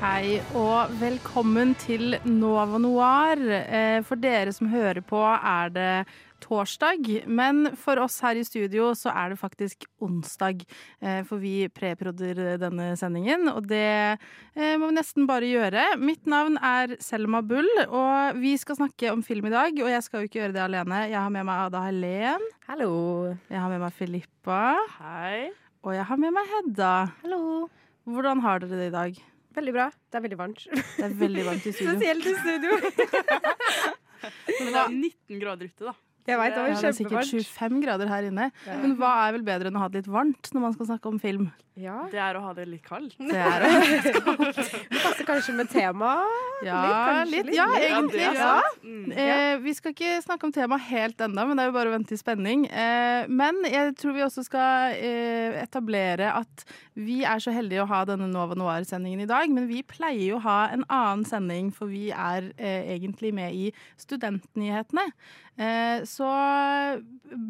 Hei og velkommen til Nova Noir. Eh, For dere som hører på er det torsdag, men for oss her i studio så er det faktisk onsdag. Eh, For vi preprodder denne sendingen, og det eh, må vi nesten bare gjøre. Mitt navn er Selma Bull, og vi skal snakke om film i dag. Og jeg skal jo ikke gjøre det alene. Jeg har med meg Ada Helen. Hallo. Jeg har med meg Filippa. Hei. Og jeg har med meg Hedda. Hallo. Hvordan har dere det i dag? Veldig bra. Det er veldig varmt. Det er veldig varmt i studio. Spesielt i studio. Men det er 19 grader ute, da. Jeg vet, det Ja, var det er sikkert 25 grader her inne. Men hva er vel bedre enn å ha det litt varmt når man skal snakke om film? Ja. Det er å ha det litt kaldt. Det er det. Det passer kanskje med temaet. Ja, litt. litt. Ja, egentlig. Ja. Mm. Eh, vi skal ikke snakke om temaet helt ennå, men det er jo bare å vente i spenning. Eh, men jeg tror vi også skal eh, etablere at vi er så heldige å ha denne Nova Noir-sendingen i dag. Men vi pleier jo å ha en annen sending, for vi er eh, egentlig med i Studentnyhetene. Eh, så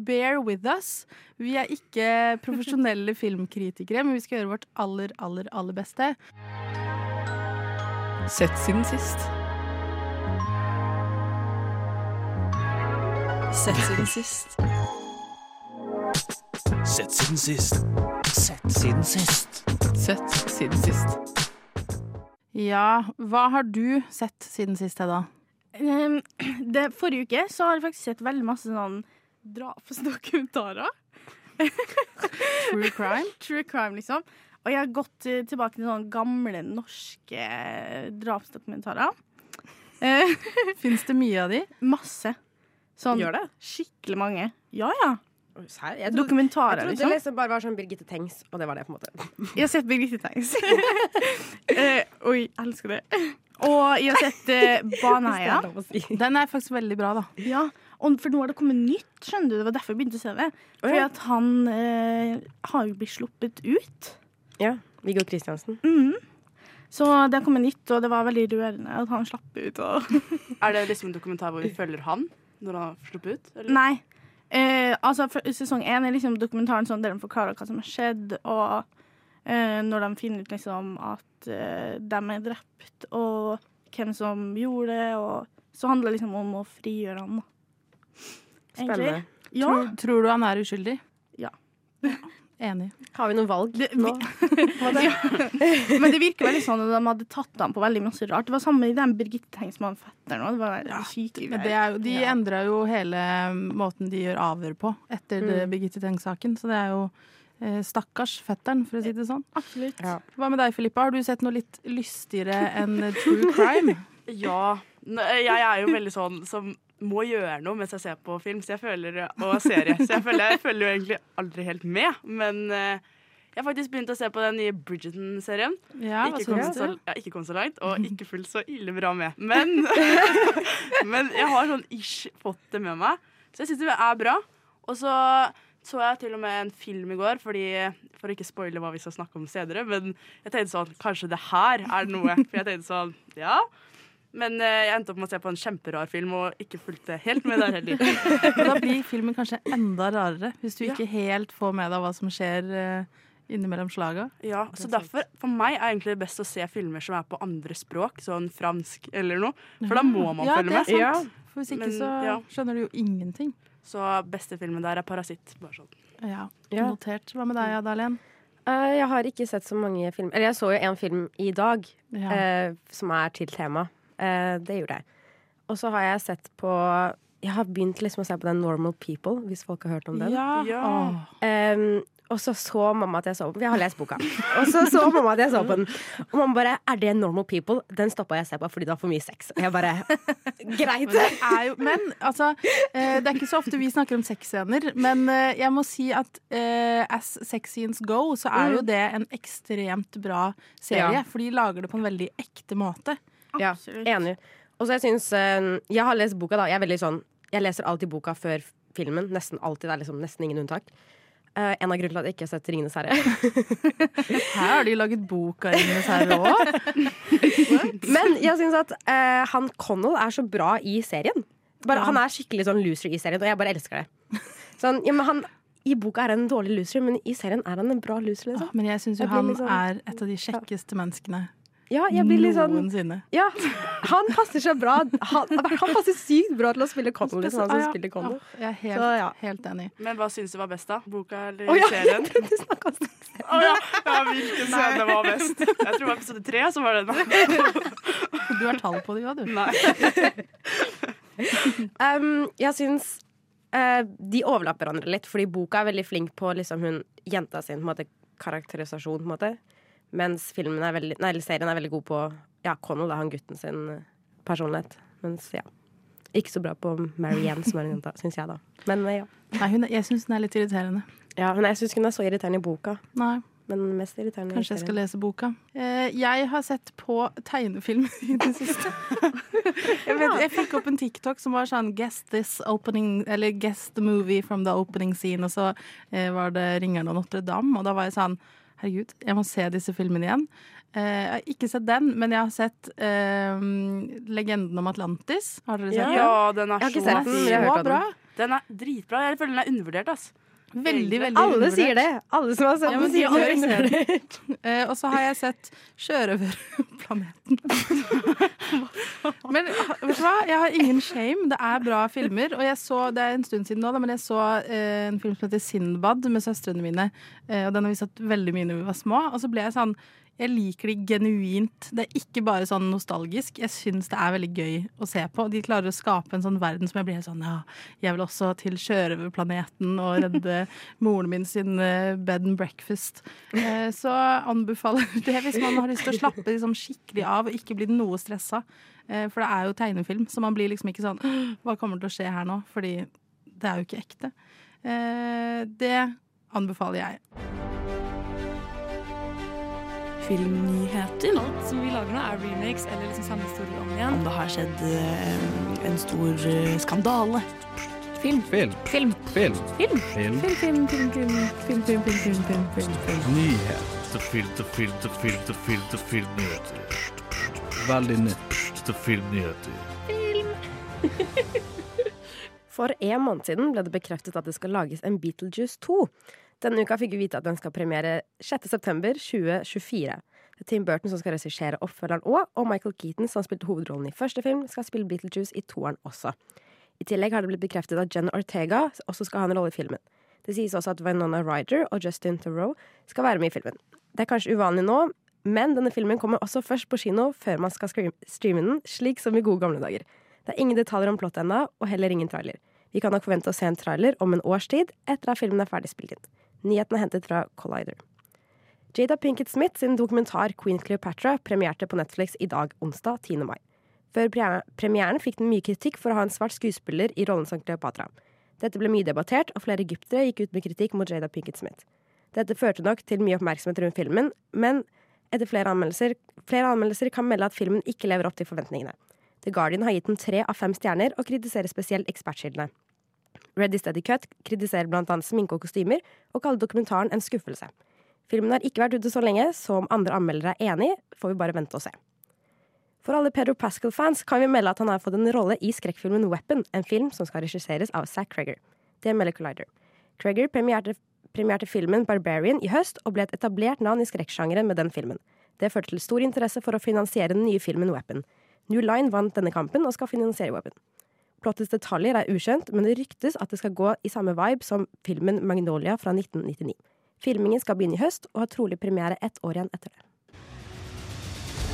bear with us. Vi er ikke profesjonelle filmkritikere, men vi skal gjøre vårt aller, aller, aller beste. Sett siden sist. Sett siden sist. Sett siden sist. Sett siden sist. Sett siden sist. Ja, hva har du sett siden sist, Hedda? Um, forrige uke så har jeg faktisk sett veldig masse sånn drapsdokumentarer. True crime? True crime, liksom. Og jeg har gått eh, tilbake til sånne gamle norske eh, drapsdokumentarer. Eh, Fins det mye av de? masse. Sånn Gjør det? skikkelig mange. Ja, ja. Jeg trodde, jeg trodde det liksom. liksom bare var sånn Birgitte Tengs, og det var det, på en måte. Jeg har sett Birgitte Tengs. eh, oi, jeg elsker det. Og jeg har sett eh, Baneheia. Det si. Den er faktisk veldig bra, da. Ja, og for nå har det kommet nytt, skjønner du. Det var derfor jeg begynte å se det. Fordi ja. at han eh, har jo blitt sluppet ut. Ja. Viggo Kristiansen. Mm. Så det har kommet nytt, og det var veldig rørende at han slapp ut. Og Er det liksom en dokumentar hvor vi følger han når han har sluppet ut? Eller? Nei. Eh, altså, sesong én er liksom dokumentaren sånn der de forklarer hva som har skjedd, og eh, når de finner ut liksom at eh, de er drept, og hvem som gjorde det, og så handler det liksom om å frigjøre han. Spennende. Ja. Tror, tror du han er uskyldig? Ja. Enig. Har vi noe valg Det- nå? Men det virker veldig sånn at de hadde tatt han på veldig masse rart. Det var samme i den Birgitte Tengs med han fetteren òg. Det var ja, syke Men det er jo, de Ja. endra jo hele måten de gjør avhør på etter det Birgitte Tengs-saken. Så det er jo eh, stakkars fetteren, for å si det sånn. Absolutt. Ja. Hva med deg, Filippa? Har du sett noe litt lystigere enn true crime? Ja. Jeg er jo veldig sånn som må gjøre noe mens jeg ser på film så jeg føler, og serie. Så jeg føler, jeg følger jo egentlig aldri helt med. Men eh, jeg har faktisk begynt å se på den nye Bridgerton-serien. Ja, ikke, kom så, ja, ikke kom så langt, og ikke fullt så ille bra med. Men, men jeg har sånn ish fått det med meg, så jeg syns det er bra. Og så så jeg til og med en film i går, fordi, for å ikke spoile hva vi skal snakke om senere. Men jeg tenkte sånn, kanskje det her er noe. For jeg tenkte sånn, ja. Men eh, jeg endte opp med å se på en kjemperar film og ikke fulgte helt med der heller. Da blir filmen kanskje enda rarere, hvis du Ja. ikke helt får med deg hva som skjer eh, innimellom slaga. Ja, så derfor, For meg er egentlig det best å se filmer som er på andre språk, sånn fransk eller noe. For da må man ja, følge med. Ja. For hvis ikke Men, så ja. skjønner du jo ingenting. Så beste filmen der er 'Parasitt'. Bare sånn. Ja, Ja. Notert. Hva med deg, Adalén? Eh, jeg har ikke sett så mange filmer Eller jeg så jo en film i dag Ja. eh, som er til tema. Eh, det gjorde jeg. Og så har jeg sett på Jeg har begynt liksom å se på den Normal People, hvis folk har hørt om den. ja. Ja. Um, og så så mamma at jeg så på den. Jeg har lest boka. Og så så mamma at jeg så på den. Og mamma bare 'Er det Normal People?' Den stoppa jeg å se på fordi det var for mye sex. Og jeg bare Greit. Men, det er jo, men altså, eh, det er ikke så ofte vi snakker om sexscener, men eh, jeg må si at uh, as sex scenes go, så er jo det en ekstremt bra serie. Ja. For de lager det på en veldig ekte måte. Ja, enig. Og så jeg syns eh, Jeg har lest boka, da. Jeg er veldig sånn Jeg leser alltid boka før filmen. Nesten alltid. Det er liksom nesten ingen unntak. Uh, en av grunnene til at jeg ikke har sett 'Ringenes herre'. Her har de laget bok av Ringenes herre òg. Men jeg syns at uh, han Connell er så bra i serien. Bare, Ja. Han er skikkelig sånn loser i serien, og jeg bare elsker det. Sånn, ja, men han, I boka er han en dårlig loser, men i serien er han en bra loser. Liksom. Men jeg syns jo han sånn- er et av de kjekkeste menneskene Ja, jeg blir litt sånn noensinne. Ja, han passer seg bra. Han, han passer sykt bra til å spille Connell. Liksom, han Ah, som spiller. Ah, jeg er helt, Så, ja. helt enig. Men hva syns du var best, da? Boka eller oh, ja, serien? jeg trodde du snakka om Å ja. ja, hvilken scene var best? Jeg tror det var episode tre, som var det den. Du har tall på det, ja, du. Nei. Um, jeg syns uh, de overlapper hverandre litt, fordi boka er veldig flink på liksom, hun jenta sin på en måte, karakterisasjon, på en måte. Mens filmen er veldig, nei, eller serien er veldig god på ja, Connell, han gutten sin eh, personlighet. Mens ja, ikke så bra på Marianne, som er en jente, syns jeg, da. Men eh, ja. Nei, hun, er- jeg syns den er litt irriterende. ja men jeg syns hun er så irriterende i boka. Nei, Men mest irriterende Kanskje jeg skal lese boka. Eh, jeg har sett på tegnefilm i det siste. jeg, vet, jeg fikk opp en TikTok som var sånn 'Guess this opening' Eller 'Guess the movie from the opening scene', og så eh, var det 'Ringeren og Notre-Dame', og da var jeg sånn Herregud, jeg må se disse filmene igjen. Eh, jeg har ikke sett den, men jeg har sett eh, 'Legenden om Atlantis'. Har dere sett den? Ja, den er så den, Så bra. Den er dritbra. Jeg føler den er undervurdert, ass. Veldig, veldig Alle undervurdert. sier det! Alle som har sett Ja, den, sier det. undervurdert. Eh, og så har jeg sett Sjørøverplaneten. men vet du hva? Jeg har ingen shame. Det er bra filmer. Og jeg så, det er en stund siden nå, da, men jeg så uh, en film som heter Sinbad med søstrene mine. Uh, og den har vi sett veldig mye når vi var små. Og så ble jeg sånn jeg liker de genuint. Det er ikke bare sånn nostalgisk. Jeg syns det er veldig gøy å se på. De klarer å skape en sånn verden som jeg blir sånn Ja, jeg vil også til sjørøverplaneten og redde moren min sin eh, bed and breakfast. Eh, Så anbefaler det hvis man har lyst til å slappe liksom skikkelig av og ikke bli noe stressa. Eh, For det er jo tegnefilm, så man blir liksom ikke sånn Hva kommer til å skje her nå? Fordi det er jo ikke ekte. Det anbefaler jeg. Filmnyheter. Alt som vi lager nå, er remakes eller liksom samme historie om igjen. Om det har skjedd eh, en stor eh, skandale. Film. Film. Film. Film. Film. Film. Film, film, film, film, film, film, film, film, film, film, film. Nyhet. filter, filter, filter, til filmnyheter. Veldig nytt. Filmnyheter. Film. For en måned siden ble det bekreftet at det skal lages en Beetlejuice 2. Denne uka fikk vi vite at den skal premiere 6.9.2024. Det er Tim Burton som skal regissere oppfølgeren òg, og Michael Keaton, som spilte hovedrollen i første film, skal spille Beetlejuice i toeren også. I tillegg har det blitt bekreftet at Jen Ortega også skal ha en rolle i filmen. Det sies også at Venona Ryder og Justin Theroux skal være med i filmen. Det er kanskje uvanlig nå, men denne filmen kommer også først på kino før man skal streame den, slik som i gode gamle dager. Det er ingen detaljer om plottet ennå, og heller ingen trailer. Vi kan nok forvente å se en trailer om en års tid, etter at filmen er ferdig spilt inn. Nyheten er hentet fra Collider. Jada Pinkett Smith sin dokumentar Queen Cleopatra premierte på Netflix i dag, onsdag 10. mai. Før premieren fikk den mye kritikk for å ha en svart skuespiller i rollen som Cleopatra. Dette ble mye debattert, og flere egyptere gikk ut med kritikk mot Jada Pinkett Smith. Dette førte nok til mye oppmerksomhet rundt filmen, men etter flere anmeldelser, flere anmeldelser kan melde at filmen ikke lever opp til forventningene. The Guardian har gitt den tre av fem stjerner, og kritiserer spesielt ekspertkildene. Ready Steady Cut kritiserer annet sminke og kostymer, og kaller dokumentaren en skuffelse. Filmen har ikke vært ute så lenge, så om andre anmeldere er enig, får vi bare vente og se. For alle Pedro Pascal-fans kan vi melde at han har fått en rolle i skrekkfilmen Weapon, en film som skal regisseres av Zack Cregger. Det melder Collider. Cregger premierte, premierte filmen Barbarian i høst, og ble et etablert navn i skrekksjangeren med den filmen. Det førte til stor interesse for å finansiere den nye filmen Weapon. New Line vant denne kampen og skal finansiere Weapon. Plottets detaljer er ukjent, men det ryktes at det skal gå i samme vibe som filmen Magnolia fra 1999. Filmingen skal begynne i høst, og har trolig premiere ett år igjen etter det.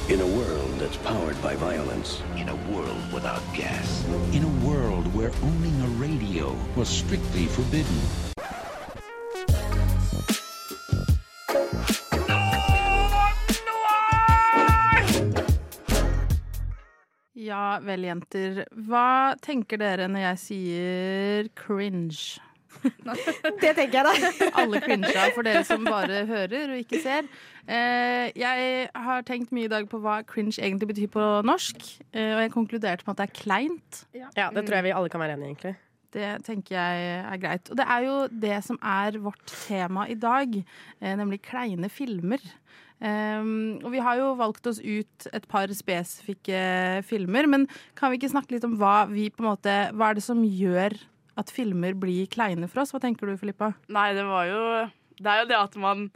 In a world that's powered by violence, In a world without gas. In a world where owning a radio was strictly forbidden. Ja vel, jenter. Hva tenker dere når jeg sier cringe? Det tenker jeg, da. Alle cringer for dere som bare hører og ikke ser. Eh, jeg har tenkt mye i dag på hva cringe egentlig betyr på norsk, eh, og jeg konkluderte med at det er kleint. Ja, Det tror jeg vi alle kan være enige i, egentlig. Det tenker jeg er greit. Og det er jo det som er vårt tema i dag, eh, nemlig kleine filmer. Um, og vi har jo valgt oss ut et par spesifikke filmer, men kan vi ikke snakke litt om hva vi på en måte Hva er det som gjør at filmer blir kleine for oss? Hva tenker du, Filippa? Nei, det var jo Det er jo det at man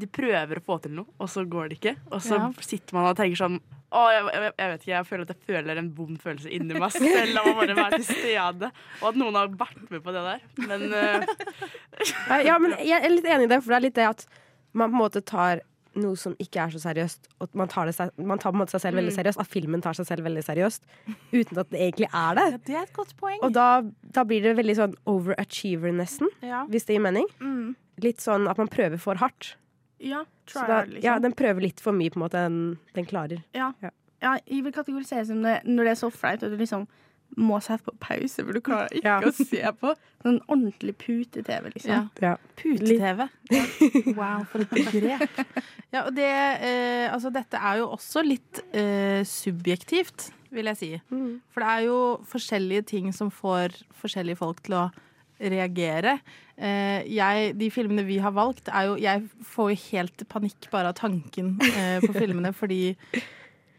de prøver å få til noe, og så går det ikke. Og så Ja. sitter man og tenker sånn Å, jeg, jeg, jeg vet ikke, jeg føler at jeg føler en vond følelse inni meg selv av å bare være til stede. Og at noen har vært med på det der. Men uh... Ja, men jeg er litt enig i det, for det er litt det at man på en måte tar noe som ikke er så seriøst, og man tar, det man tar seg selv veldig Mm. seriøst. At filmen tar seg selv veldig seriøst, uten at det egentlig er det. Det er et godt poeng. Og da, da blir det veldig sånn overachiever, nesten, Ja. hvis det gir mening. Mm. Litt sånn at man prøver for hardt. Ja, try da, liksom. ja, den prøver litt for mye på en måte enn den klarer. Ja. Ja. ja, jeg vil kategorisere som det når det er så flaut at du liksom må sette på pause, for du klarer ikke Ja. å se på sånn ordentlig pute-TV, liksom. Ja. Ja. Pute-TV. Wow, for et begrep. Ja, og det, eh, altså, dette er jo også litt eh, subjektivt, vil jeg si. Mm. For det er jo forskjellige ting som får forskjellige folk til å reagere. Eh, jeg, de filmene vi har valgt, er jo Jeg får jo helt panikk bare av tanken eh, på filmene, fordi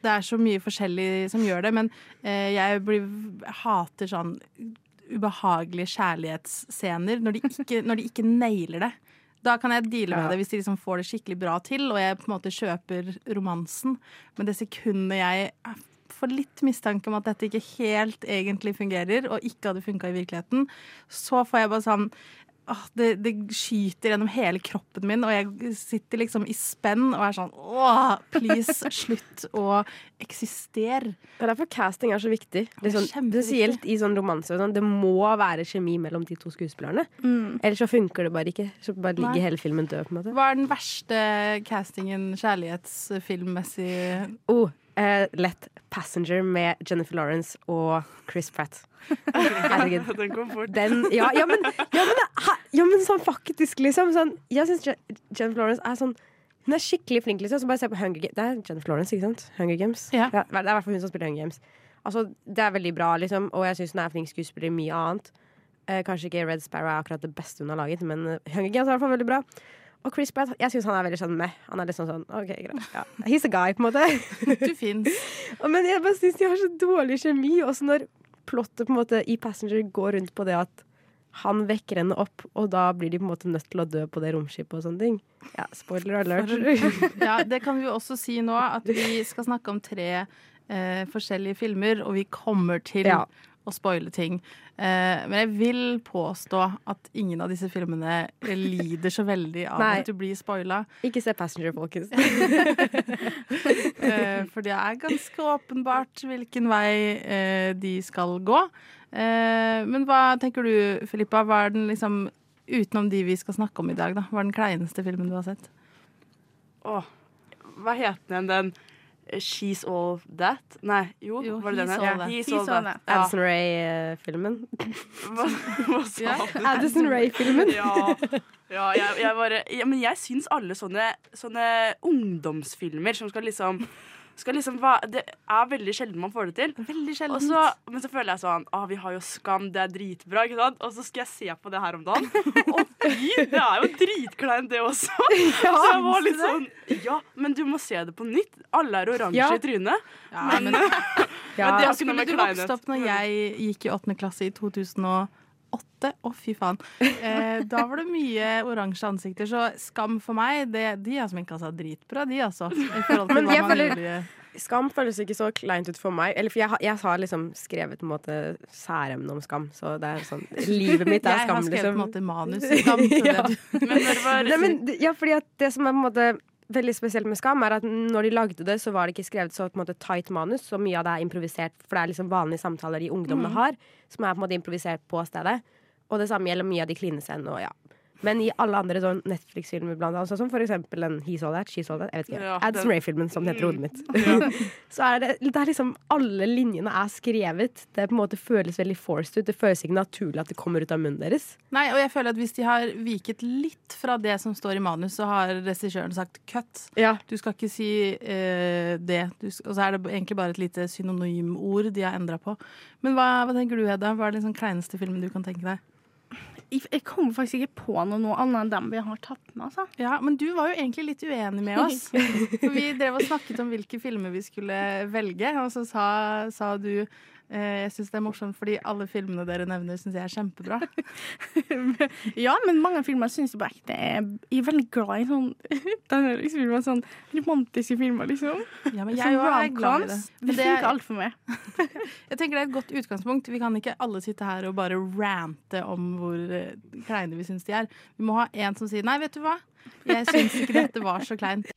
det er så mye forskjellig som gjør det. Men eh, jeg blir, hater sånn ubehagelige kjærlighetsscener når de ikke, når de ikke nailer det. Da kan jeg deale med det hvis de liksom får det skikkelig bra til, og jeg på en måte kjøper romansen. Men det sekundet jeg får litt mistanke om at dette ikke helt egentlig fungerer, og ikke hadde funka i virkeligheten, så får jeg bare sånn det, det skyter gjennom hele kroppen min, og jeg sitter liksom i spenn og er sånn åh, please, slutt å eksistere. Det er derfor casting er så viktig. Det er sånn, spesielt i sånn romanse. Sånn. Det må være kjemi mellom de to skuespillerne. Mm. Ellers så funker det bare ikke. Så bare Nei. ligger hele filmen død. på en måte Hva er den verste castingen kjærlighetsfilmmessig? oh, eh, Lett Passenger med Jennifer Lawrence og Chris Pratt. Herregud. den kom fort. Den, ja, ja, men, ja, men, ja, men sånn faktisk, liksom. Sånn, jeg syns Jennifer Lawrence er sånn Hun er skikkelig flink, liksom. Så bare se på Hunger Games. Det er Jennifer Lawrence, ikke sant? Hunger Games. Ja. det er i hvert fall hun som spiller Hunger Games. Altså, det er veldig bra, liksom, og jeg syns hun er flink skuespiller i mye annet. Eh, kanskje ikke Red Sparrow er akkurat det beste hun har laget, men eh, Hunger Games er i hvert fall veldig bra. Og Chris Pratt, jeg syns han er veldig sånn meh. Han er litt sånn sånn OK, greit. Ja. He's a guy, på en måte. Du fins. Men jeg bare syns de har så dårlig kjemi. Også når plottet på en måte i Passenger går rundt på det at han vekker henne opp, og da blir de på en måte nødt til å dø på det romskipet og sånne ting. Ja, spoiler alert. Ja, det kan vi jo også si nå, at vi skal snakke om tre eh, forskjellige filmer, og vi kommer til Ja. Å spoile ting. Eh, men jeg vil påstå at ingen av disse filmene lider så veldig av Nei. at du blir spoila. Ikke se Passenger, folkens. Eh, for det er ganske åpenbart hvilken vei eh, de skal gå. Eh, men hva tenker du, Filippa? Hva er den liksom Utenom de vi skal snakke om i dag, da. Hva er den kleineste filmen du har sett? Åh, hva het den igjen? Den She's All That? Nei, jo, Jo, var det den her? het? All He's He's All All That. That. Ja. Addison Ray-filmen. Hva, hva sa yeah. du? Addison Ray-filmen. Ja, ja jeg, jeg bare ja, Men jeg syns alle sånne, sånne ungdomsfilmer som skal liksom skal liksom være Det er veldig sjelden man får det til. Veldig sjeldent. så, men så føler jeg sånn Å, Vi har jo Skam, det er dritbra. ikke sant? Og så skal jeg se på det her om dagen. Og fy, det er jo dritkleint, det også. så jeg var litt sånn Ja, men du må se det på nytt. Alle er oransje Ja. i trynet. Ja, men, Men det har ikke noe Skulle du vokst opp når jeg gikk i åttende klasse i 2008? Å, fy faen. Eh, da var det mye oransje ansikter, så skam for meg, det, de har sminka seg dritbra, de altså. Men jeg føler- gjorde. Skam føles ikke så kleint ut for meg. Eller, for jeg, jeg har liksom skrevet på en måte særemne om skam. Så det er sånn Livet mitt er Jeg har skam, skrevet på en liksom. måte manus i skam. Ja. det, Men det var Nei, men, ja, fordi at det som er på en måte veldig spesielt med Skam, er at når de lagde det, så var det ikke skrevet så på en måte tight manus. Så mye av det er improvisert, for det er liksom vanlige samtaler de ungdommene har, som er på en måte improvisert på stedet. Og det samme gjelder mye av de klinescenene og ja. Men i alle andre sånn Netflix-filmer, blant annet, sånn som for eksempel den He Saw That, She Saw That, jeg vet ikke, Ja, Addison Ray-filmen, som det heter i hodet mitt. Ja. så er det, det er liksom Alle linjene er skrevet. Det på en måte føles veldig forced ut. Det føles ikke naturlig at det kommer ut av munnen deres. Nei, og jeg føler at hvis de har viket litt fra det som står i manus, så har regissøren sagt cut. Ja. Du skal ikke si uh, det. Du, og så er det egentlig bare et lite synonymord de har endra på. Men hva, hva tenker du, Hedda? Hva er den liksom kleineste filmen du kan tenke deg? Jeg, kommer faktisk ikke på noe, noe annet enn dem vi har tatt med. Altså. Ja, Men du var jo egentlig litt uenig med oss. For vi drev og snakket om hvilke filmer vi skulle velge, og så sa, sa du Jeg syns det er morsomt fordi alle filmene dere nevner, syns jeg er kjempebra. Ja, men mange filmer syns jeg på ekte er Jeg er veldig glad i sånn denne liksom, sånn romantiske filmer, liksom. Ja, men Sånn jeg er glad i det. Men Det det er- funker alt for meg. Jeg tenker det er et godt utgangspunkt. Vi kan ikke alle sitte her og bare rante om hvor eh, kleine vi syns de er. Vi må ha en som sier 'nei, vet du hva', jeg syns ikke dette var så kleint.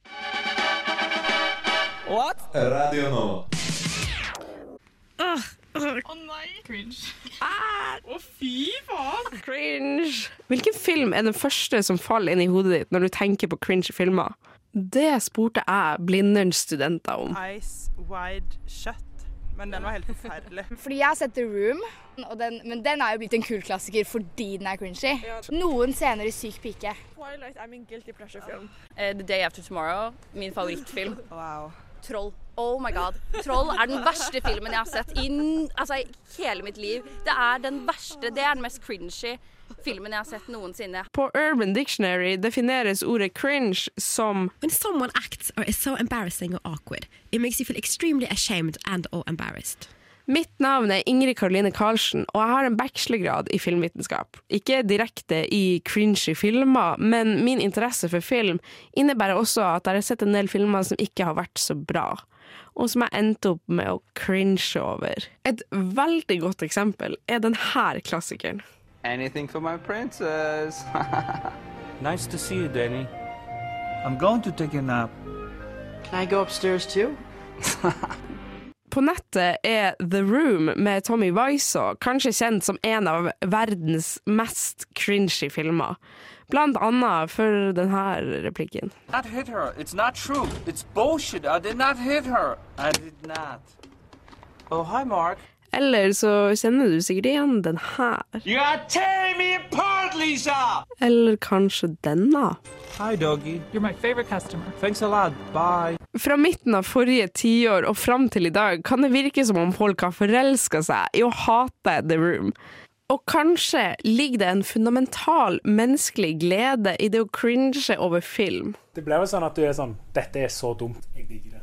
What? Radio Nova. Cringe. Å fy faen. Cringe. Hvilken film er den første som faller inn i hodet ditt når du tenker på cringe filmer? Det spurte jeg Blinderns studenter om. Ice Wide Shut. Men den var helt forferdelig. Fordi jeg har sett The Room, og den, men den er jo blitt en kul klassiker fordi den er cringy. Noen scener i Syk pike. Twilight er min guilty pleasure-film. The Day After Tomorrow, min favorittfilm. Wow. Troll. Oh my god. Troll er den verste filmen jeg har sett i altså, hele mitt liv. Det er den verste, det er den mest cringy filmen jeg har sett noensinne. På Urban Dictionary defineres ordet cringe som When someone acts or is so embarrassing or awkward, it makes you feel extremely ashamed and or embarrassed. Mitt navn er Ingrid Karoline Karlsen, og jeg har en bachelorgrad i filmvitenskap. Ikke direkte i cringy filmer, men min interesse for film innebærer også at jeg har sett en del filmer som ikke har vært så bra, og som jeg endte opp med å cringe over. Et veldig godt eksempel er denne klassikeren. Anything for my princess. Nice to see you, Danny. I'm going to take a nap. Can I go upstairs too? På nettet er The Room med Tommy Wiseau kanskje kjent som en av verdens mest cringy filmer. Blant annet for denne replikken. Not hit her. It's not true. It's bullshit. I did not hit her. I did not. Oh, hi, Mark. Eller så kjenner du sikkert igjen den her. You are tearing me apart, Lisa! Eller kanskje denne. Hi, doggy. You're my favorite customer. Thanks a lot. Bye. Fra midten av forrige tiår og fram til i dag kan det virke som om folk har forelska seg i å hate The Room. Og kanskje ligger det en fundamental menneskelig glede i det å cringe over film. Det ble jo sånn at du er sånn Dette er så dumt. Jeg digger det.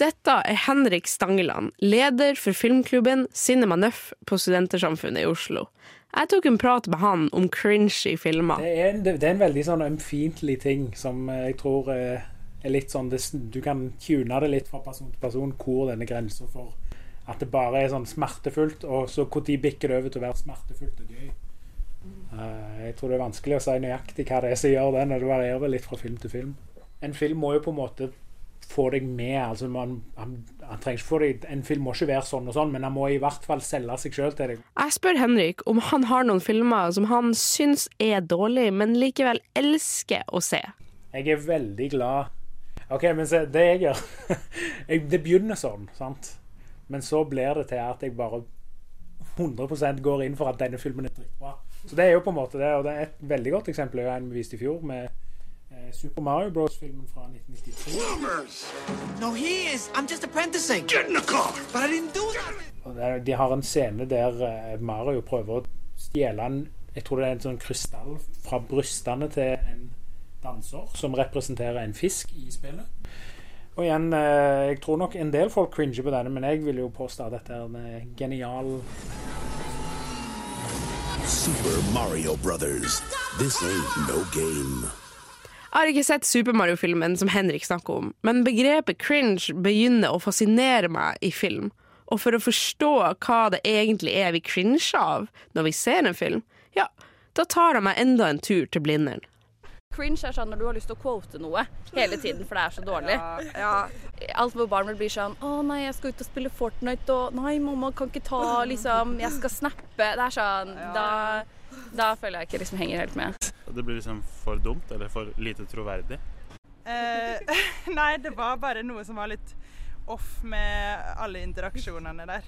Dette er Henrik Stangeland, leder for filmklubben Cinema Nøff på Studentersamfunnet i Oslo. Jeg tok en prat med han om cringe i filmer. Det er, en, det er en veldig sånn ømfintlig ting som eh, jeg tror eh, er litt sånn det, Du kan tune det litt fra person til person hvor denne grensa for at det bare er sånn smertefullt, og så når bikker det over til å være smertefullt og gøy. Uh, jeg tror det er vanskelig å si nøyaktig hva det er som gjør det, når det varierer litt fra film til film. En film må jo på en måte få deg med. altså man, han, han trenger ikke få deg, En film må ikke være sånn og sånn, men han må i hvert fall selge seg sjøl til deg. Jeg spør Henrik om han har noen filmer som han syns er dårlig, men likevel elsker å se. Jeg er veldig glad OK, men se, det jeg gjør jeg, Det begynner sånn, sant? Men så blir det til at jeg bare 100% går inn for at denne filmen er dritbra. Så det er jo på en måte det, og det er et veldig godt eksempel er en vi viste i fjor, med eh, Super Mario Bros.-filmen fra 1993. No, he is. I'm just apprenticing. Get in the car. But I didn't do that. Og det de har en scene der eh, Mario prøver å stjele en Jeg tror det er en sånn krystall fra brystene til en danser som representerer en fisk i spillet. Og igjen, eh, jeg tror nok en del folk cringer på denne, men jeg vil jo påstå at dette er en eh, genial Super Mario Brothers. This ain't no game. Jeg har ikke sett Super Mario-filmen som Henrik snakker om, men begrepet cringe begynner å fascinere meg i film. Og for å forstå hva det egentlig er vi cringer av når vi ser en film, ja, da tar jeg meg enda en tur til Blindern. Cringe er sånn når du har lyst til å quote noe hele tiden, for det er så dårlig. Alt hvor barn blir sånn 'Å nei, jeg skal ut og spille Fortnite', og 'Nei, mamma kan ikke ta liksom Jeg skal snappe'. Det er sånn Da, da føler jeg ikke liksom henger helt med. Det blir liksom for dumt, eller for lite troverdig. Eh, nei, det var bare noe som var litt off med alle interaksjonene der.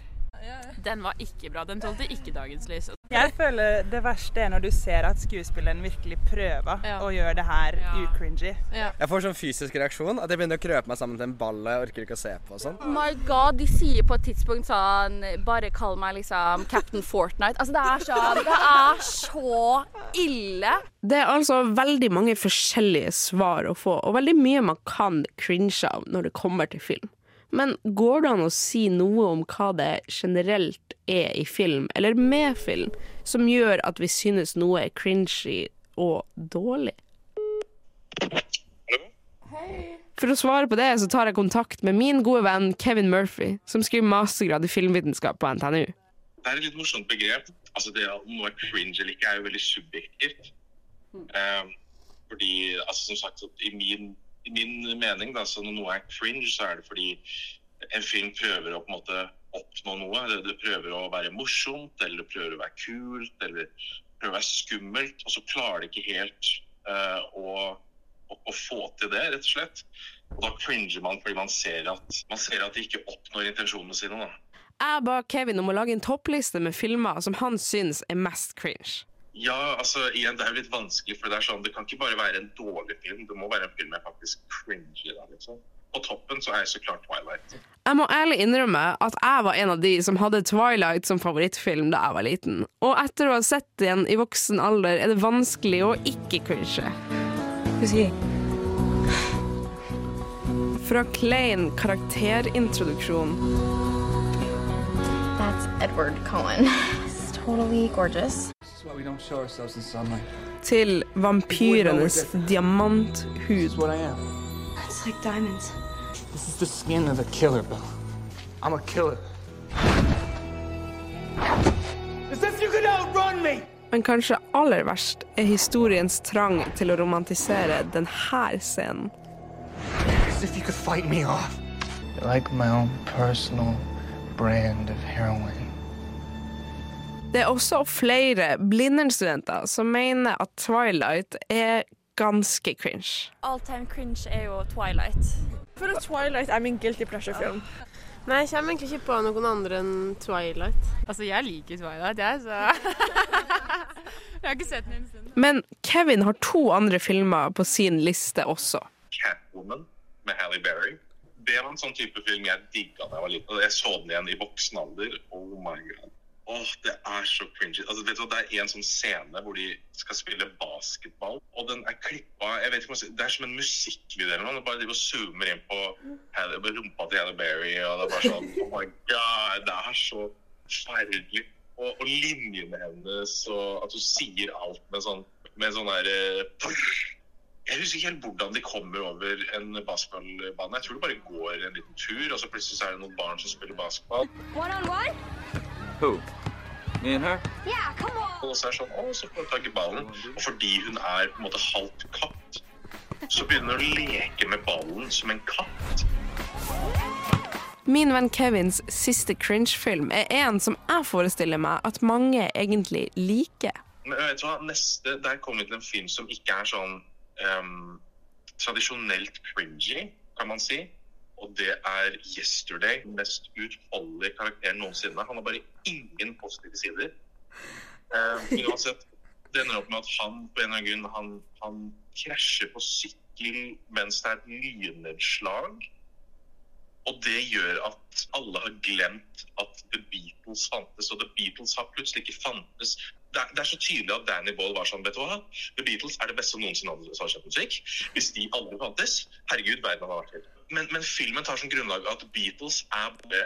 Den var ikke bra. Den tålte ikke dagens lys. Jeg føler det verste er når du ser at skuespilleren virkelig prøver å gjøre det her ucringy. Jeg får sånn fysisk reaksjon at jeg begynner å krøpe meg sammen til en ball jeg orker ikke å se på og sånn. Oh my god, de sier på et tidspunkt sånn Bare kall meg liksom Captain Fortnite. Altså, det er sånn Det er så ille. Det er altså veldig mange forskjellige svar å få, og veldig mye man kan cringe av når det kommer til film. Men går det an å si noe om hva det generelt er i film, eller med film, som gjør at vi synes noe er cringy og dårlig? For å svare på det så tar jeg kontakt med min gode venn Kevin Murphy, som skriver mastergrad i filmvitenskap på NTNU. Det er et litt morsomt begrep. Altså det Om noe er cringe eller ikke, er jo veldig subjektivt. Um, fordi, altså som sagt, i min, i min mening, da, så når noe er cringe, så er det fordi en film prøver å på en måte oppnå noe. Det, prøver å være morsomt, eller det prøver å være kult, eller prøver å være skummelt. Og så klarer det ikke helt uh, å, å, å få til det, rett og slett. Og da cringer man fordi man ser at, man ser at de ikke oppnår intensjonene sine. da. Jeg ba Kevin om å lage en toppliste med filmer som han syns er mest cringe. Ja, altså igjen, det er jo litt vanskelig, for det er sånn, det kan ikke bare være en dårlig film. Det må være en film jeg faktisk cringer da, liksom. På toppen så er jeg så klart Twilight. Jeg må ærlig innrømme at jeg var en av de som hadde Twilight som favorittfilm da jeg var liten. Og etter å ha sett den i voksen alder, er det vanskelig å ikke cringe. Fra klein karakterintroduksjon That's Edward Cullen. He's totally gorgeous. This is why we don't show ourselves in sunlight. til vampyrenes diamanthud. It's like diamonds. This is the skin of a killer, Bill. I'm a killer. As if you could outrun me! Men kanskje aller verst er historiens trang til å romantisere denne scenen. As if you could fight me off. You're like my own personal brand of heroin. Det er også flere Blindern-studenter som mener at Twilight er ganske cringe. All time cringe er jo Twilight. For at Twilight er min guilty pleasure-film. Nei, jeg kommer egentlig ikke på noen andre enn Twilight. Altså, jeg liker Twilight, jeg, så Jeg har ikke sett den en stund. Men Kevin har to andre filmer på sin liste også. Catwoman med Halle Berry. Det var en sånn type film jeg digga da jeg var liten. Jeg så den igjen i voksen alder. Oh my god. Åh, det er så cringy. Altså, vet du hva, Det er en sånn scene hvor de skal spille basketball, og den er klippa Det er som en musikkvideo eller noe. Bare de bare zoomer inn på, rumpa til Halle Berry, og det er bare sånn Oh my god, det er så forferdelig. Og, og linjene hennes, og at hun sier alt med sånn med sånn der eh, Jeg husker ikke helt hvordan de kommer over en basketballbane. Jeg tror det bare går en liten tur, og så plutselig er det noen barn som spiller basketball. One on one? Who? Me and her? Yeah, come on. Og så er sånn, å, så får hun tak i ballen. Og fordi hun er på en måte halvt katt, så begynner hun å leke med ballen som en katt. Min venn Kevins siste cringe-film er en som jeg forestiller meg at mange egentlig liker. Men vet du hva, neste, der kommer vi til en film som ikke er sånn um, tradisjonelt cringy, kan man si. Og det er Yesterday. Den mest utholdelige karakteren noensinne. Han har bare ingen positive sider. Eh, men uansett, det ender opp med at han på en eller annen grunn han, han krasjer på sykkel mens det er et lynnedslag. Og det gjør at alle har glemt at The Beatles fantes. Og The Beatles har plutselig ikke fantes. Det er, det er så tydelig at Danny Ball var sånn, vet du hva? The Beatles er det beste som noensinne har skjedd musikk. Hvis de aldri fantes, herregud, verden hadde vært helt. Men, men filmen tar som grunnlag at Beatles er bare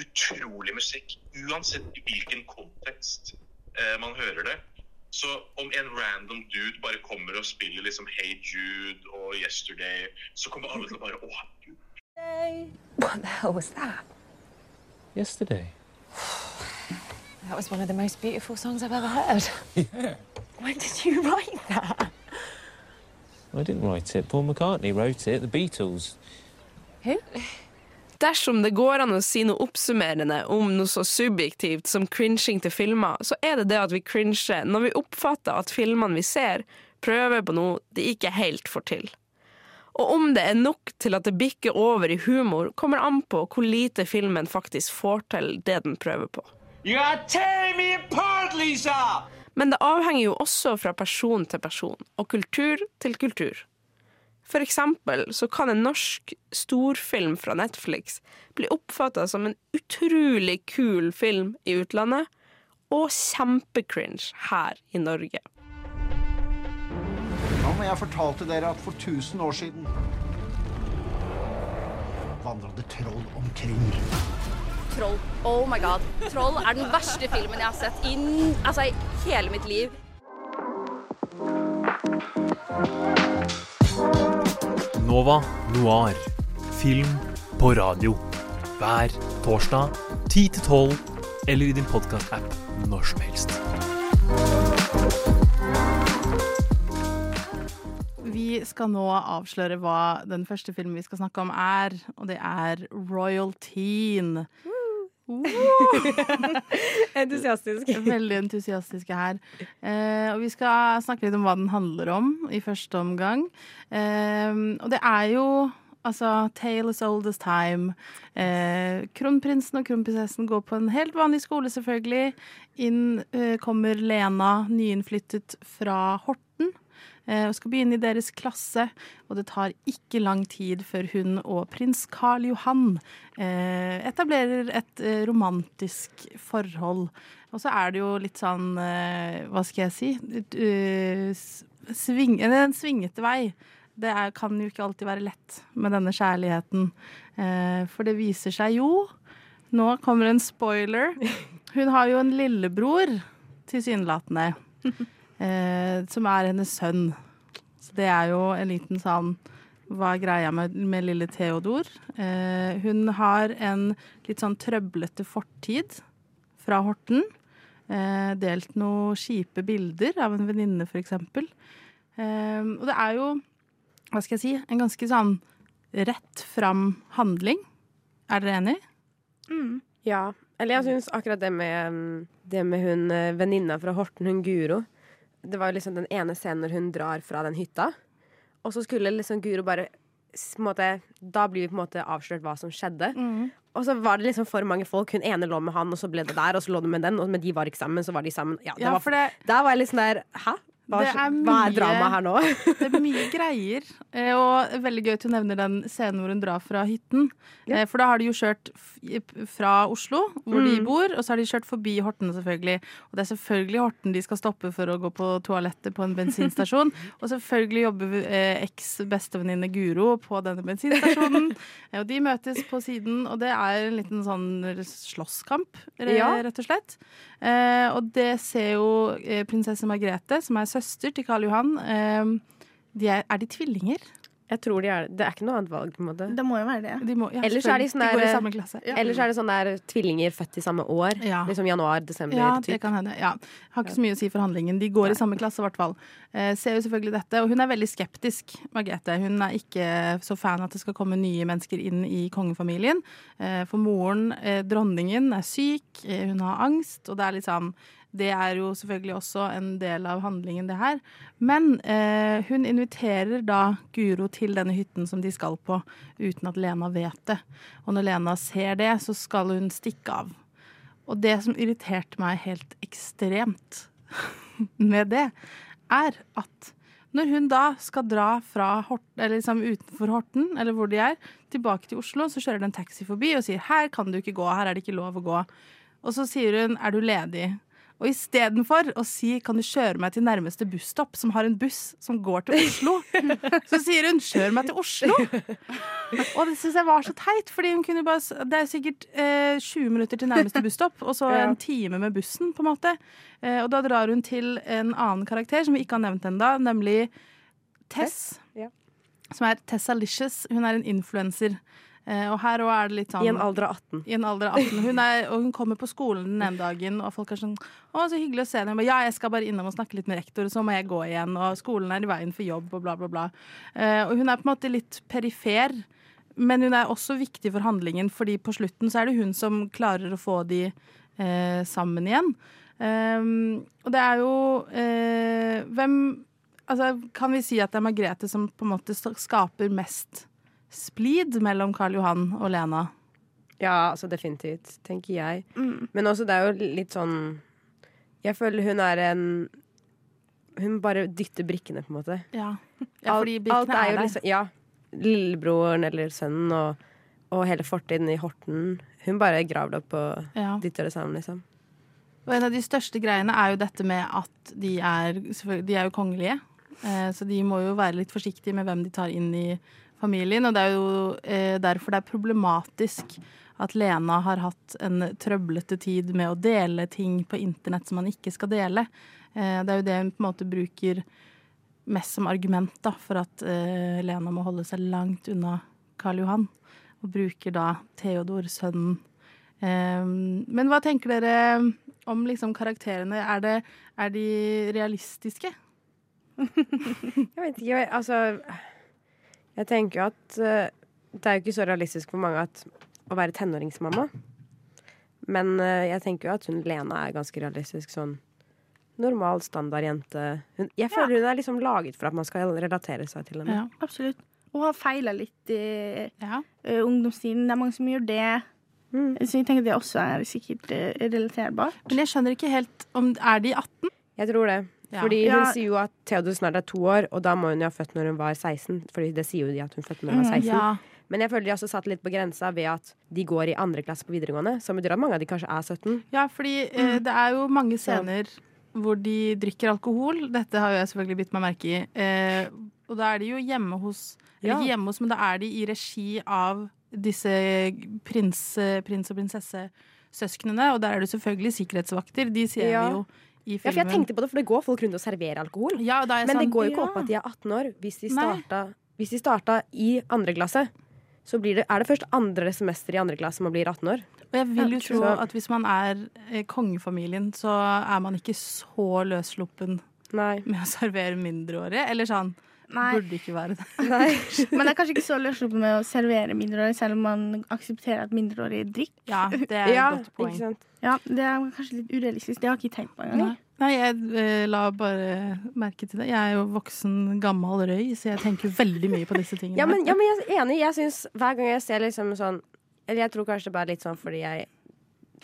utrolig musikk. Uansett i hvilken kontekst eh, man hører det. Så om en random dude bare kommer og spiller liksom Hey Jude og Yesterday, så kommer alle til å bare Å, herregud. What the hell was that? Yesterday. That was one of the most beautiful songs I've ever heard. Yeah. When did you write that? I didn't write it. Paul McCartney wrote it. The Beatles. Who? Dersom det går an å si noe oppsummerende om noe så subjektivt som cringing til filmer, så er det det at vi cringer når vi oppfatter at filmene vi ser, prøver på noe de ikke helt får til. Og om det er nok til at det bikker over i humor, kommer an på hvor lite filmen faktisk får til det den prøver på. You are tearing me apart, Lisa! Men det avhenger jo også fra person til person, og kultur til kultur. For eksempel så kan en norsk storfilm fra Netflix bli oppfatta som en utrolig kul film i utlandet, og kjempecringe her i Norge. Hva om jeg fortalte dere at for 1000 år siden vandrende troll omkring. Troll. Oh my god. Troll er den verste filmen jeg har sett i, altså, i hele mitt liv. Nova Noir. Film på radio. Hver torsdag 10 til 12, eller i din podkast-app når som helst. Vi skal nå avsløre hva den første filmen vi skal snakke om er, og det er Royal Teen. Entusiastisk. Veldig entusiastiske her. Eh, og vi skal snakke litt om hva den handler om i første omgang. Eh, og det er jo altså Tale as old as time. Eh, kronprinsen og kronprinsessen går på en helt vanlig skole, selvfølgelig. Inn eh, kommer Lena, nyinnflyttet fra Horten. Eh, Og skal begynne i deres klasse, og det tar ikke lang tid før hun og prins Karl Johan eh, etablerer et eh, romantisk forhold. Og så er det jo litt sånn, hva skal jeg si, sving, en svingete vei. Det er, kan jo ikke alltid være lett med denne kjærligheten. Eh, for det viser seg jo Nå kommer en spoiler. Hun har jo en lillebror, tilsynelatende, eh, som er hennes sønn. Så det er jo en liten sånn Hva er greia med, med lille Theodor? Eh, hun har en litt sånn trøblete fortid fra Horten. Eh, delt noen kjipe bilder av en venninne, eksempel. Eh, og det er jo, hva skal jeg si, en ganske sånn rett fram handling. Er dere enig? Ja. Eller jeg syns akkurat det med, mm, det med hun eh, venninna fra Horten, hun Guro Det var liksom den ene scenen når hun drar fra den hytta. Og så skulle liksom Guro bare måte, Da blir vi på en måte avslørt hva som skjedde. Og så var det liksom for mange folk. Hun ene lå med han, og så ble det der, og så lå det med den, og men de var ikke sammen, så var de sammen. Ja, det Ja, var, det- der var jeg sånn der Hæ? Hva, er, er hva er dramaet her nå? det er mye greier. Eh, Og veldig gøy at du nevner den scenen hvor hun drar fra hytten. Ja. For da har de jo kjørt fra Oslo, hvor de Mm. bor, og så har de kjørt forbi Horten, selvfølgelig. Og det er selvfølgelig Horten de skal stoppe for å gå på toalettet på en bensinstasjon. og selvfølgelig jobber eh, eks-bestevenninne Guro på denne bensinstasjonen. Eh, og de møtes på siden, og det er en liten sånn slåsskamp, rett og slett. Eh, og det ser jo eh, prinsesse Margrethe, som er søster til Karl Johan. Eh, de er, er de tvillinger? Jeg tror de er det. Det er ikke noe annet valg, på en måte. Det må jo være det. De må, ja, Ellers er de sånn de går i der- de. Ja. Ellers er det sånn der tvillinger født i samme år. Liksom januar, desember. Ja, typ. det kan hende. Ja. Har ikke så mye å si for handlingen. De går i samme klasse, i hvert fall. Eh, ser jo selvfølgelig dette. Og hun er veldig skeptisk, Margrethe. Hun er ikke så fan at det skal komme nye mennesker inn i kongefamilien. Eh, for moren, eh, dronningen, er syk, eh, hun har angst, og det er litt sånn det er jo selvfølgelig også en del av handlingen, det her. Men eh, hun inviterer da Guro til denne hytten som de skal på, uten at Lena vet det. Og når Lena ser det, så skal hun stikke av. Og det som irriterte meg helt ekstremt med det, er at når hun da skal dra fra Horten, liksom utenfor Horten, eller hvor de er, tilbake til Oslo, så kjører det en taxi forbi og sier 'her kan du ikke gå, her er det ikke lov å gå'. Og så sier hun 'er du ledig'? Og istedenfor å si 'kan du kjøre meg til nærmeste busstopp', som har en buss som går til Oslo, så sier hun 'kjør meg til Oslo'. Og det syns jeg var så teit, fordi hun kunne bare Det er sikkert eh, 20 minutter til nærmeste busstopp, og så en time med bussen, på en måte. Eh, og da drar hun til en annen karakter som vi ikke har nevnt ennå, nemlig Tess. Ja. Som er Tessalicious. Hun er en influenser. Eh, og her òg er det litt sånn I en alder av 18. I en alder av 18. Hun er, og hun kommer på skolen den ene dagen, og folk er sånn 'Å, så hyggelig å se deg.' Ja, jeg skal bare innom og snakke litt med rektor, og så må jeg gå igjen, og skolen er i veien for jobb, og bla, bla, bla. Eh, og hun er på en måte litt perifer, men hun er også viktig for handlingen, fordi på slutten så er det hun som klarer å få de eh, sammen igjen. Um, og det er jo eh, Hvem Altså, kan vi si at det er Margrethe som på en måte skaper mest splid mellom Karl Johan og Lena? Ja, altså definitivt, tenker jeg. Men også det er jo litt sånn Jeg føler hun er en Hun bare dytter brikkene, på en måte. Ja, ja fordi alt, alt brikkene er er der. liksom Ja. Lillebroren eller sønnen og, og hele fortiden i Horten. Hun bare graver det opp og Ja. dytter det sammen, liksom. Og en av de største greiene er jo dette med at de er, de er jo kongelige. Eh, så de må jo være litt forsiktige med hvem de tar inn i familien. Og det er jo eh, derfor det er problematisk at Lena har hatt en trøblete tid med å dele ting på internett som man ikke skal dele. Eh, det er jo det hun på en måte bruker mest som argument da, for at eh, Lena må holde seg langt unna Karl Johan. Og bruker da Theodor, sønnen. Eh, men hva tenker dere om liksom karakterene? Er, det, er de realistiske? Jeg vet ikke, altså Jeg tenker jo at eh, det er jo ikke så realistisk for mange at, å være tenåringsmamma. Men eh, jeg tenker jo at hun Lena er ganske realistisk sånn normal, standard jente. Hun, jeg føler hun er liksom laget for at man skal relatere seg til henne. Absolutt. Og har feila litt i uh, ungdomstiden. Det er mange som gjør det. Så jeg tenker det også er sikkert uh, relaterbart. Men jeg skjønner ikke helt om Er de 18? Jeg tror det. Ja. Fordi Ja. hun sier jo at Theodor snart er to år, og da må hun jo ha født når hun var 16. Fordi det sier jo de at hun fødte når hun var Mm, 16. ja. Men jeg føler de også satt litt på grensa ved at de går i andre klasse på videregående. Som betyr at mange av de kanskje er 17. Ja, fordi eh, det er jo mange scener hvor de drikker alkohol. Dette har jo jeg selvfølgelig bitt meg merke i. Eh, og da er de jo hjemme hos Eller Ja. ikke hjemme hos, men da er de i regi av disse prins, prins og prinsessesøsknene. Og der er det selvfølgelig sikkerhetsvakter. De ser Ja. vi jo i Ja, for jeg tenkte på det, for det går folk rundt og serverer alkohol. Ja, det Men det sånn, går jo ikke ja. opp at de er 18 år. Hvis de starta, hvis de starta i andre klasse, så blir det, er det først andre semester i andre klasse man blir 18 år. Og jeg vil jo tro så- at hvis man er eh, kongefamilien, så er man ikke så løssluppen med å servere mindreårige. Eller sånn. Nei. Burde ikke være det. Men det er kanskje ikke så løssluppent med å servere mindreårige, selv om man aksepterer at mindreårige drikker. Ja, det er et ja, godt poeng. Ja, det er kanskje litt urealistisk. Det har jeg ikke tenkt på engang. Nei, jeg eh, la bare merke til det. Jeg er jo voksen, gammel røy, så jeg tenker veldig mye på disse tingene. Ja, men, ja, men jeg er enig. Jeg syns hver gang jeg ser liksom sånn Eller jeg tror kanskje det bare er litt sånn fordi jeg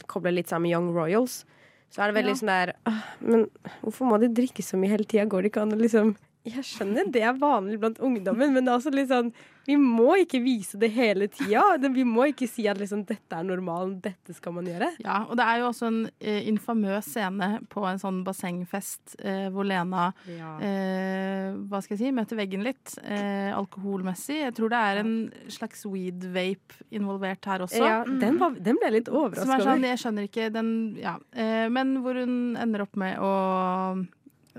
kobler litt sammen med Young Royals. Så er det veldig Ja. sånn der Men hvorfor må de drikke så mye hele tida? Går det ikke an å liksom Jeg skjønner det er vanlig blant ungdommen, men det er også litt sånn Vi må ikke vise det hele tida. Vi må ikke si at liksom dette er normalen, dette skal man gjøre. Ja, og det er jo også en eh, infamøs scene på en sånn bassengfest eh, hvor Lena Ja. eh, hva skal jeg si, møter veggen litt eh, alkoholmessig. Jeg tror det er en slags weed-vape involvert her også. Ja, den, var, den ble jeg litt Som er overraska sånn, jeg skjønner ikke den Ja. Eh, men hvor hun ender opp med å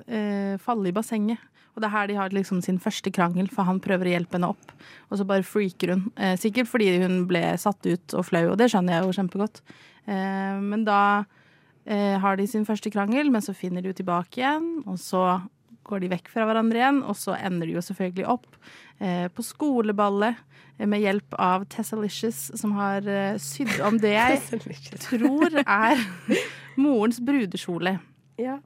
eh, falle i bassenget. Og det er her de har liksom sin første krangel, for han prøver å hjelpe henne opp. Og så bare freaker hun. Eh, sikkert fordi hun ble satt ut og flau, og det skjønner jeg jo kjempegodt. Eh, men da eh, har de sin første krangel, men så finner de jo tilbake igjen. Og så går de vekk fra hverandre igjen, og så ender de jo selvfølgelig opp eh, på skoleballet eh, med hjelp av Tessalicious, som har sydd om det jeg tror er morens brudekjole Ja.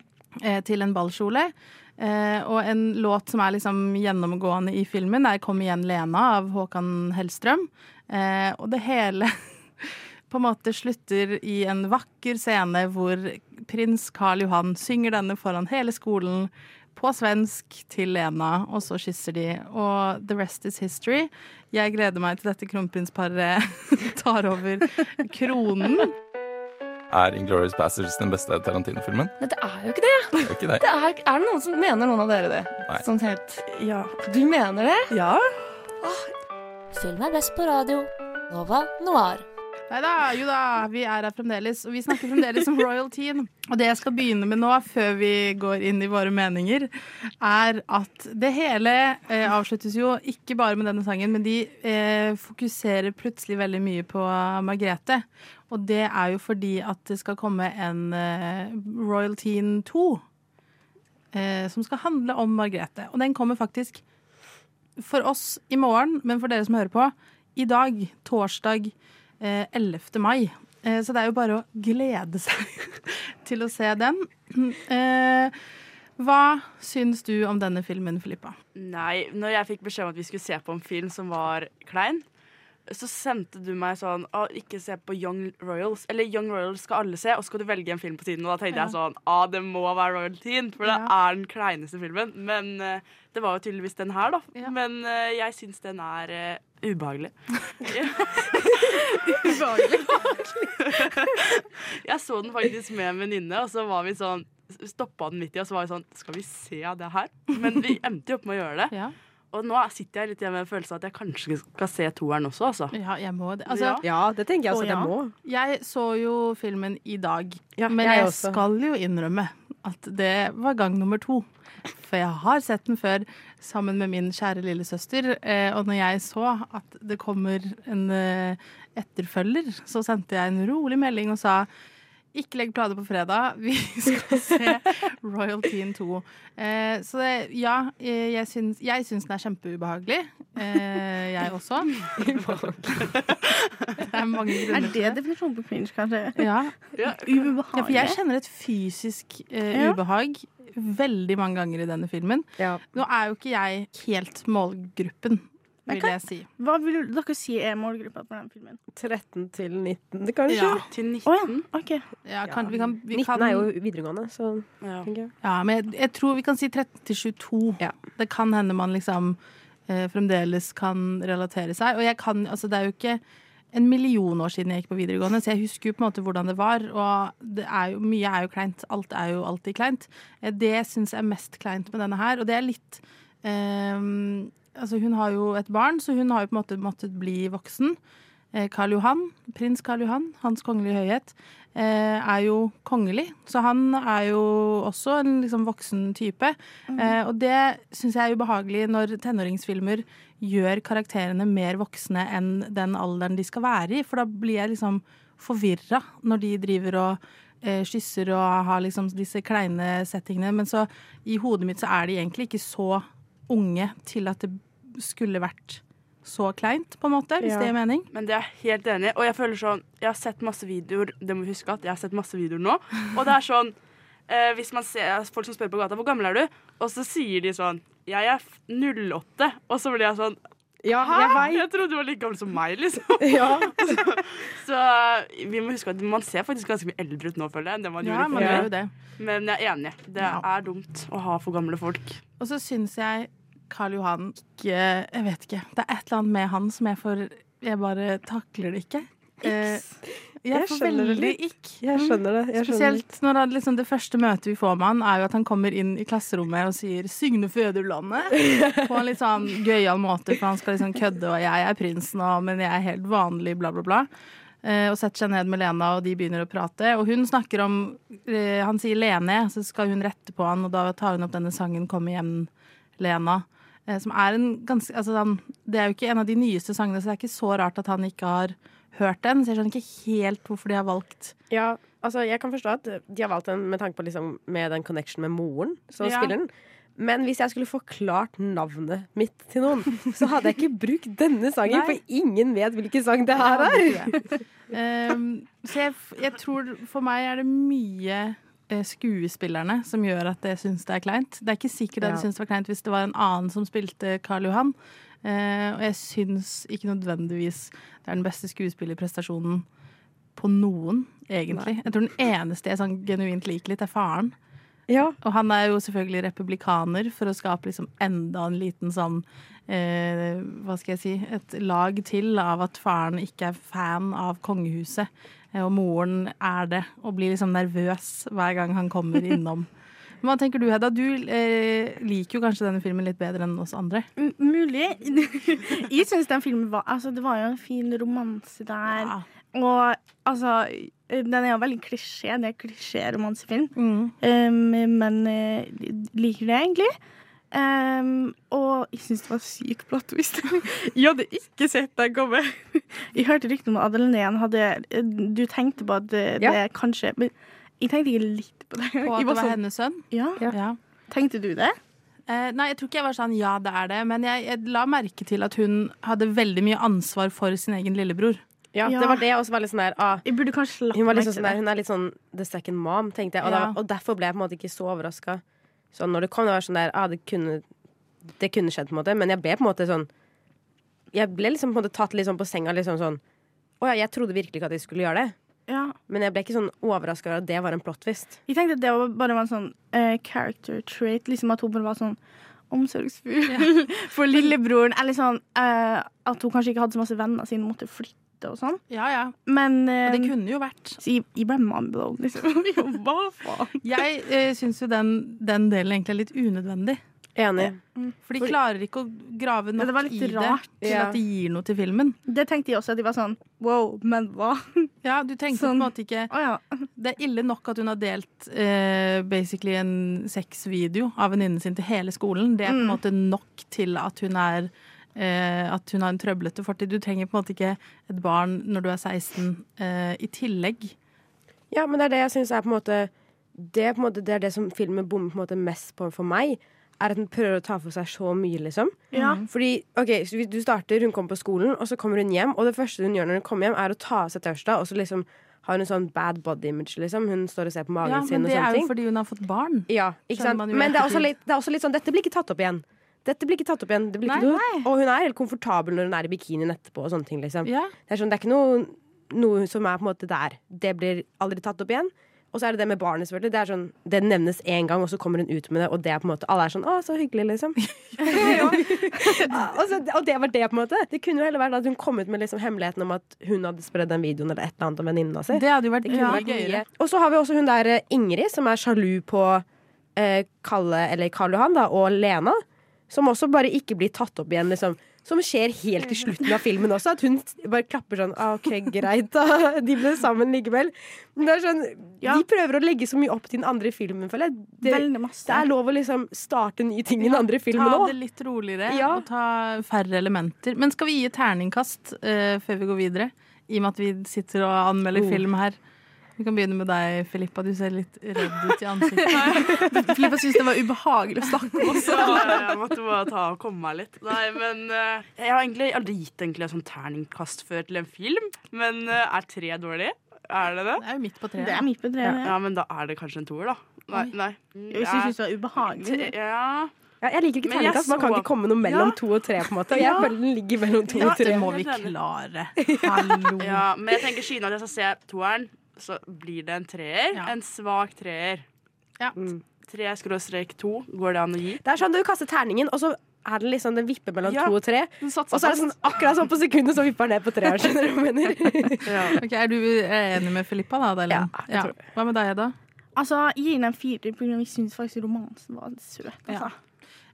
Eh, til en ballkjole. Eh, og en låt som er liksom gjennomgående i filmen, er 'Kom igjen, Lena' av Håkan Hellstrøm. Eh, og det hele på en måte slutter i en vakker scene hvor prins Karl Johan synger denne foran hele skolen på svensk til Lena, og så kysser de. Og the rest is history. Jeg gleder meg til dette kronprinsparet tar over kronen. Er Inglourious Bastards den beste Tarantino-filmen? Nei, det er jo ikke det. Det er ikke det. Det er, er det noen som mener noen av dere det? Nei. Sånn helt Ja. Du mener det? Ja. Film er best på radio. Nova Noir. Nei da, jo da, vi er her fremdeles. Og vi snakker fremdeles om Royal Teen. Og det jeg skal begynne med nå, før vi går inn i våre meninger, er at det hele eh, avsluttes jo ikke bare med denne sangen, men de eh, fokuserer plutselig veldig mye på Margrethe. Og det er jo fordi at det skal komme en eh, Royal Teen 2. Eh, som skal handle om Margrethe. Og den kommer faktisk for oss i morgen, men for dere som hører på, i dag, torsdag 11. mai. Eh, så det er jo bare å glede seg til å se den. Eh, hva syns du om denne filmen, Filippa? Nei, når jeg fikk beskjed om at vi skulle se på en film som var klein, så sendte du meg sånn Å, ikke se på Young Royals. Eller Young Royals skal alle se, og så skal du velge en film på tiden. Og da tenkte Ja. jeg sånn Å, det må være Royal Teen, for det Ja. er den kleineste filmen. Men eh, det var jo tydeligvis den her, da. Men eh, jeg syns den er eh, ubehagelig. Ubehagelig. jeg så den faktisk med en venninne, og så var vi sånn Stoppa den midt i, og så var vi sånn Skal vi se det her? Men vi endte jo opp med å gjøre det. Og nå sitter jeg litt igjen med en følelse av at jeg kanskje skal se toeren også, altså. Ja, jeg må det. Altså, Ja, det tenker jeg også at jeg må. Jeg så jo filmen i dag, Ja, men jeg jeg, skal jo innrømme at det var gang nummer to. For jeg har sett den før sammen med min kjære lillesøster. Eh, og når jeg så at det kommer en eh, etterfølger, så sendte jeg en rolig melding og sa ikke legg planer på fredag, vi skal se Royal Teen 2. Eh, så det, ja, eh, jeg syns, jeg syns den er kjempeubehagelig. Eh, jeg også. det er mange grunner Er det definisjonen på cringe, kanskje? Ja. Ubehagelig. Ja, for jeg kjenner et fysisk eh, ubehag veldig mange ganger i denne filmen. Nå er jo ikke jeg helt målgruppen, Men vil jeg si. Hva vil dere si er målgruppa på den filmen? 13 til 19, kanskje? Ja. Til 19? Oh, ja, Okay. Ja, kan, vi kan, vi 19 kan, er jo videregående, så tenker jeg. Ja, men jeg, jeg tror vi kan si 13 til 22. Det kan hende man liksom eh, fremdeles kan relatere seg. Og jeg kan, altså det er jo ikke en million år siden jeg gikk på videregående, så jeg husker jo på en måte hvordan det var. Og det er jo, mye er jo kleint. Alt er jo alltid kleint. Eh, Det syns jeg er mest kleint med denne her, og det er litt ehm, Altså, hun har jo et barn, så hun har jo på en måte måttet bli voksen. Eh, Karl Johan, prins Karl Johan, Hans kongelige høyhet, eh, er jo kongelig. Så han er jo også en liksom voksen type. Mm. og det syns jeg er ubehagelig når tenåringsfilmer gjør karakterene mer voksne enn den alderen de skal være i. For da blir jeg liksom forvirra når de driver og kysser og har liksom disse kleine settingene. Men så i hodet mitt så er de egentlig ikke så unge til at det skulle vært så kleint, på en måte, hvis Ja. det gir mening. Men det er jeg helt enig i. Og jeg føler sånn Jeg har sett masse videoer Det må vi huske at jeg har sett masse videoer nå. Og det er sånn eh, Hvis man ser folk som spør på gata hvor gammel er du, og så sier de sånn Jeg er 08. Og så blir jeg sånn Ja, jeg. Jeg trodde du var like gammel som meg, liksom. Ja. så eh, vi må huske at man ser faktisk ganske mye eldre ut nå, føler jeg, enn det man Ja, gjorde man før. gjør jo det. Men jeg er enig. Det Ja. er dumt å ha for gamle folk. Og så syns jeg Karl Johan ikke Jeg vet ikke. Det er et eller annet med han som jeg får Jeg bare takler det ikke. Eh, jeg Jeg skjønner det litt. Jeg skjønner det. Jeg skjønner Spesielt når han, liksom, det første møtet vi får med han, er jo at han kommer inn i klasserommet og sier 'Sygne føderlandet' på en litt sånn gøyal måte, for han skal liksom kødde og 'jeg er prinsen', og, men jeg er helt vanlig, bla, bla, bla. Eh, og setter seg ned med Lena, og de begynner å prate. Og hun snakker om eh, Han sier 'Lene', så skal hun rette på han, og da tar hun opp denne sangen 'Kom igjen, Lena'. Eh, som er en ganske altså, han, Det er jo ikke en av de nyeste sangene, så det er ikke så rart at han ikke har hørt den. Så jeg skjønner ikke helt hvorfor de har valgt Ja, altså jeg kan forstå at de har valgt den med tanke på liksom, med den connection med moren som Ja. spiller den. Men hvis jeg skulle forklart navnet mitt til noen, så hadde jeg ikke brukt denne sangen, Nei. for ingen vet hvilken sang det her er. Um, så jeg, jeg tror for meg er det mye skuespillerne som gjør at jeg syns det er kleint. Det er ikke sikkert at Ja. jeg syns det var kleint hvis det var en annen som spilte Karl Johan. Eh, og jeg syns ikke nødvendigvis det er den beste skuespillerprestasjonen på noen, egentlig. Jeg tror den eneste jeg sånn genuint liker litt, er faren. Og han er jo selvfølgelig republikaner for å skape liksom enda en liten sånn eh, Hva skal jeg si Et lag til av at faren ikke er fan av kongehuset. Eh, Og moren er det, og blir liksom nervøs hver gang han kommer innom. Men Hva tenker du, Hedda? Du eh, liker jo kanskje denne filmen litt bedre enn oss andre. M mulig. jeg syns den filmen var Altså, det var jo en fin romanse der. Og altså Den er jo veldig klisjé. Det er klisjé-romansefilm. Um, men eh, liker det egentlig. Um, og jeg syns det var sykt plott twist. jeg hadde ikke sett deg komme. jeg hørte rykter om at Adeline hadde Du tenkte på at det, Ja. det kanskje Men jeg tenkte ikke litt på det. På at det var sånn- hennes sønn? Ja. Ja. Tenkte du det? Eh, nei, jeg tror ikke jeg var sånn ja, det er det. Men jeg, jeg la merke til at hun hadde veldig mye ansvar for sin egen lillebror. Ja, det var det jeg også var litt sånn der ah, Jeg burde kanskje lagt hun, var liksom sånn der, hun er litt sånn the second mom, tenkte jeg. Og, Ja. da, og derfor ble jeg på en måte ikke så overraska. Sånn, når det kom, det var sånn der ah, det, kunne, det kunne skjedd, på en måte. Men jeg ble på en måte sånn Jeg ble liksom på en måte tatt litt sånn på senga. Liksom sånn Å ja, jeg trodde virkelig ikke at de skulle gjøre det. Ja. Men jeg ble ikke sånn overraska over at det var en plot twist. Jeg tenkte at det var bare var en sånn uh, character trait. Liksom At hun bare var sånn omsorgsfull for lillebroren. Eller sånn uh, at hun kanskje ikke hadde så masse venner siden hun måtte flytte og sånn. Ja, ja. Men eh, Og det kunne jo vært. Så jeg, jeg ble mindblown, liksom. Hva faen? Jeg eh, syns jo den, den delen egentlig er litt unødvendig. Enig. For de klarer ikke å grave nok det var litt i det rart. til Ja. at det gir noe til filmen. Det tenkte jeg også, at de var sånn wow, men hva? Ja, du tenkte Sånn. på en måte ikke Det er ille nok at hun har delt eh, basically en sexvideo av venninnen sin til hele skolen. Det er på en Mm. måte nok til at hun er eh, At hun har en trøblete fortid. Du trenger på en måte ikke et barn når du er 16 eh, i tillegg. Ja, men det er det jeg syns er på en måte det, på en måte det er det som filmen bommer på en måte mest på for meg. Er at den prøver å ta for seg så mye, liksom. Ja. Fordi, ok, Du starter, hun kommer på skolen, og så kommer hun hjem. Og det første hun gjør når hun kommer hjem, er å ta av seg tørsta, og så liksom har hun en sånn bad body image, liksom. Hun står og ser på magen Ja, sin men det er jo fordi hun har fått barn. Ja, ikke sant? Men det er, også litt, det er også litt sånn Dette blir ikke tatt opp igjen. Dette blir ikke tatt opp igjen. Det blir ikke Nei, og hun er helt komfortabel når hun er i bikinien etterpå. ting liksom. Ja. Det er sånn, det er ikke noe, noe som er på en måte der. Det blir aldri tatt opp igjen. Og så er det det med barnet, selvfølgelig. Det, er sånn, det nevnes én gang, og så kommer hun ut med det, og det er på en måte Alle er sånn 'Å, så hyggelig', liksom. og, så, og det var det, på en måte. Det kunne jo heller vært at hun kom ut med liksom hemmeligheten om at hun hadde spredd den videoen eller et eller annet om venninna si. Det hadde jo vært ja, vært gøyere. Og så har vi også hun der eh, Ingrid, som er sjalu på eh, Kalle, eller Karl Johan, da, og Lena. Som også bare ikke blir tatt opp igjen, liksom. Som skjer helt til slutten av filmen også. At hun bare klapper sånn ah, OK, greit, da. De ble sammen likevel. Men det er sånn De prøver å legge så mye opp til den andre filmen, føler jeg. Det, det er lov å liksom starte nye ting i den andre filmen Ta det litt roligere Ja. og ta færre elementer. Men skal vi gi terningkast uh, før vi går videre? I og med at vi sitter og anmelder Oh. film her. Vi kan begynne med deg, Filippa. Du ser litt redd ut i ansiktet. Filippa syntes det var ubehagelig å snakke om også. Ja, jeg måtte bare ta og komme meg litt. Nei, men eh, Jeg har egentlig aldri gitt egentlig sånn sånt terningkast før til en film. Men eh, er tre dårlig? Er det det? Det er jo midt på Det er midt på treet. Ja, men da er det kanskje en toer, da. Nei. nei. Hvis du syns det var ubehagelig. Ja. Ja, jeg liker ikke terningkast. Man kan ikke komme noe mellom Ja. to og tre. på en måte Og jeg Ja. føler den ligger mellom to Ja, og tre. det må vi klare. Ja, men jeg tenker siden at jeg skal se toeren, så blir det en treer. En svak treer. Mm. Tre skråstrek to, går det an å gi? Det er sånn du kaster terningen, og så er det liksom, den vipper mellom Ja, to og tre. Og så er det sånn akkurat sånn på sekundet, så vipper den ned på tre. Skjønner du hva jeg mener? okay, er du enig med Filippa, da? Adelin? Ja, jeg tror Hva med deg, Edda? Altså, jeg gir den en firer, for jeg syns faktisk romansen var søt. Altså.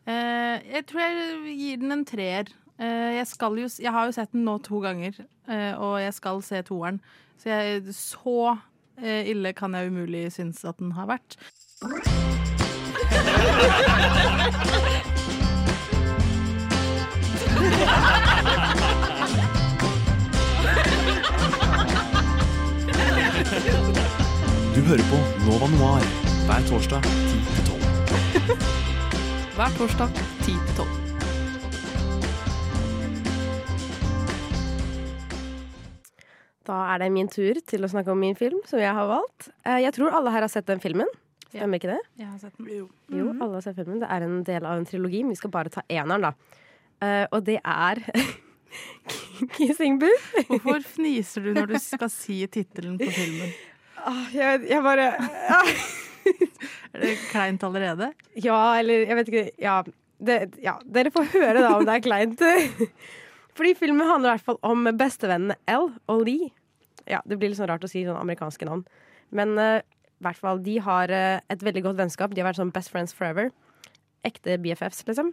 Eh, jeg tror jeg gir den en treer. Eh, jeg, skal jo, jeg har jo sett den nå to ganger, eh, og jeg skal se toeren. Så jeg, så eh, ille kan jeg umulig synes at den har vært. Du hører på Nova Noir hver torsdag 10 til 12. Hver torsdag 10 til 12. Da er det min tur til å snakke om min film, som jeg har valgt. Eh, Jeg tror alle her har sett den filmen. Stemmer ikke det? Jeg har sett den. Jo. Jo, alle har sett filmen. Det er en del av en trilogi, men vi skal bare ta eneren, da. Eh, og det er Kissing Booth. Hvorfor fniser du når du skal si tittelen på filmen? Ah, jeg, jeg bare Er det kleint allerede? Ja, eller jeg vet ikke Ja, det, ja dere får høre da om det er kleint. Fordi filmen handler i hvert fall om bestevennene Elle og Lee. Ja, Det blir litt sånn rart å si sånn amerikanske navn. Men uh, hvert fall, de har uh, et veldig godt vennskap. De har vært sånn best friends forever. Ekte BFFs, liksom.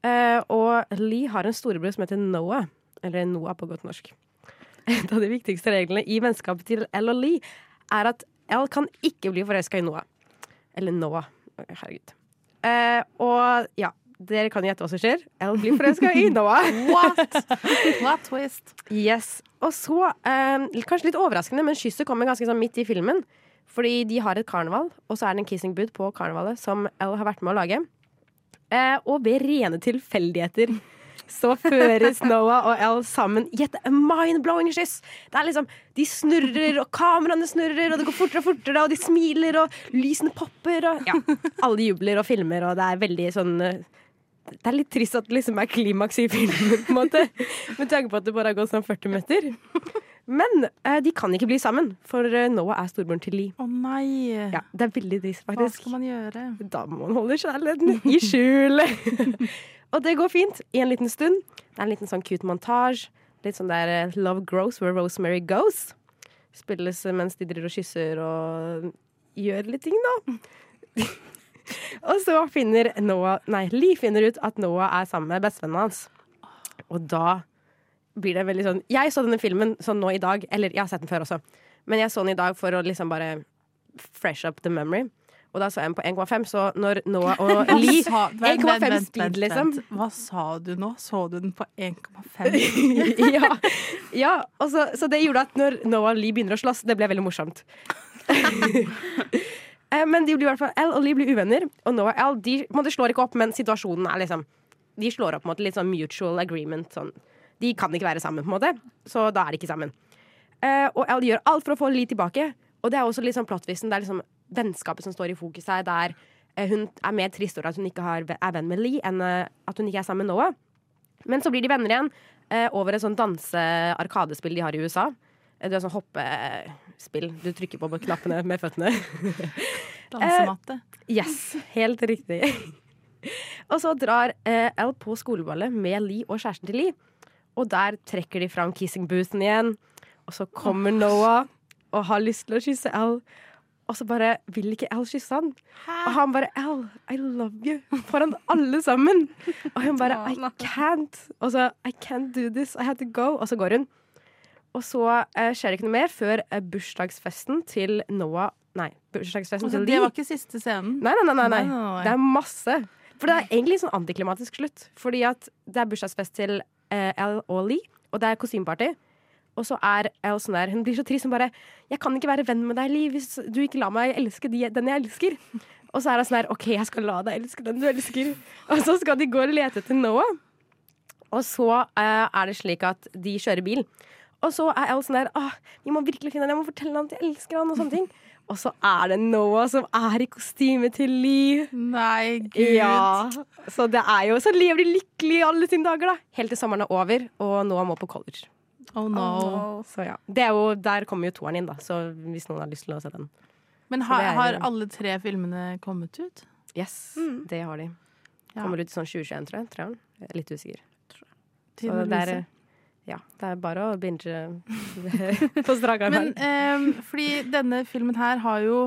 Uh, og Lee har en storebror som heter Noah. Eller Noah på godt norsk. Et av de viktigste reglene i vennskapet til Elle og Lee er at Elle kan ikke bli forelska i Noah. Eller Noah. Herregud. Uh, og ja, dere kan gjette hva som skjer. Elle blir forelska i Noah. What? What twist? Yes. Og så, eh, kanskje litt overraskende, men kysset kommer ganske sånn midt i filmen. Fordi de har et karneval, og så er det en kissing booth på karnevalet som Elle har vært med å lage. Eh, og ved rene tilfeldigheter så føres Noah og Elle sammen i et mind-blowing kyss. Det er liksom, De snurrer, og kameraene snurrer, og det går fortere og fortere, og de smiler, og lysene popper, og ja, alle jubler og filmer, og det er veldig sånn eh, det er litt trist at det liksom er klimaks i filmen, på en måte. Med tanke på at det bare har gått sånn 40 meter. Men eh, de kan ikke bli sammen, for eh, Noah er storebroren til Lee. Å nei! Ja, det er veldig trist, Hva skal man gjøre? Da må man holde kjærligheten i skjul. og det går fint i en liten stund. Det er en liten sånn cute montasje. Litt sånn der eh, Love Grows Where Rosemary Goes. Spilles mens de driver og kysser og gjør litt ting, da. Og så finner Noah Nei, Lee finner ut at Noah er sammen med bestevennen hans. Og da blir det veldig sånn Jeg så denne filmen sånn nå i dag, eller jeg har sett den før også, men jeg så den i dag for å liksom bare fresh up the memory. Og da så jeg den på 1,5, så når Noah og Lee 1,5 vent, vent, speed, liksom. Hva sa du nå? Så du den på 1,5? ja, ja så, så det gjorde at når Noah og Lee begynner å slåss, det ble veldig morsomt. Eh, men de blir i hvert fall Al og Lee blir uvenner, og Noah og Al de, måte, slår ikke opp, men situasjonen er liksom De slår opp på en måte litt sånn mutual agreement. Sånn. De kan ikke være sammen, på en måte, så da er de ikke sammen. Uh, og Al gjør alt for å få Lee tilbake, og det er også litt sånn plottvisten. Det er liksom vennskapet som står i fokus her, der eh, hun er mer trist over at hun ikke har, er venn med Lee, enn at hun ikke er sammen med Noah. Men så blir de venner igjen over et sånn danse-arkadespill de har i USA. Det er sånn hoppespill. Du trykker på knappene med føttene. Dansematte. Eh, yes, helt riktig. og så drar eh, Al på skoleballet med Lee og kjæresten til Lee. Og der trekker de fram kissing boothen igjen. Og så kommer Noah og har lyst til å kysse Al. Og så bare vil ikke Al kysse han. Og han bare Al, I love you. Foran alle sammen. Og hun bare I can't. Og så I can't do this. I have to go. Og så går hun. Og så eh, skjer det ikke noe mer før eh, bursdagsfesten til Noah Nei, bursdagsfesten til det var ikke siste scenen? Nei, nei, nei, nei, nei. Det er masse. For det er egentlig sånn antiklimatisk slutt. Fordi at det er bursdagsfest til eh, Al og Lee, og det er kostymeparty. Og så er Al sånn der Hun blir så trist. Hun bare 'Jeg kan ikke være venn med deg, Lee, hvis du ikke lar meg elske de, den jeg elsker'. Og så er hun sånn der 'OK, jeg skal la deg elske den du elsker'. Og så skal de gå og lete etter Noah. Og så eh, er det slik at de kjører bil. Og så er alle sånn der Åh, vi må virkelig finne han, jeg må fortelle han at jeg elsker han, og sånne ting. Og så er det Noah som er i kostyme til Liv. Nei, gud. Ja. Så det er jo Så lever de lykkelig alle sine dager, da. Helt til sommeren er over, og Noah må på college. Oh no. Så ja. Det er jo, der kommer jo toeren inn, da. Så hvis noen har lyst til å se den. Men har, er- har alle tre filmene kommet ut? Yes, det har de. Ja. Kommer ut i sånn 2021, tror jeg. Tror Jeg Litt usikker. Så Tine det er. Ja, det er bare å binge på strak arm Men eh, fordi denne filmen her har jo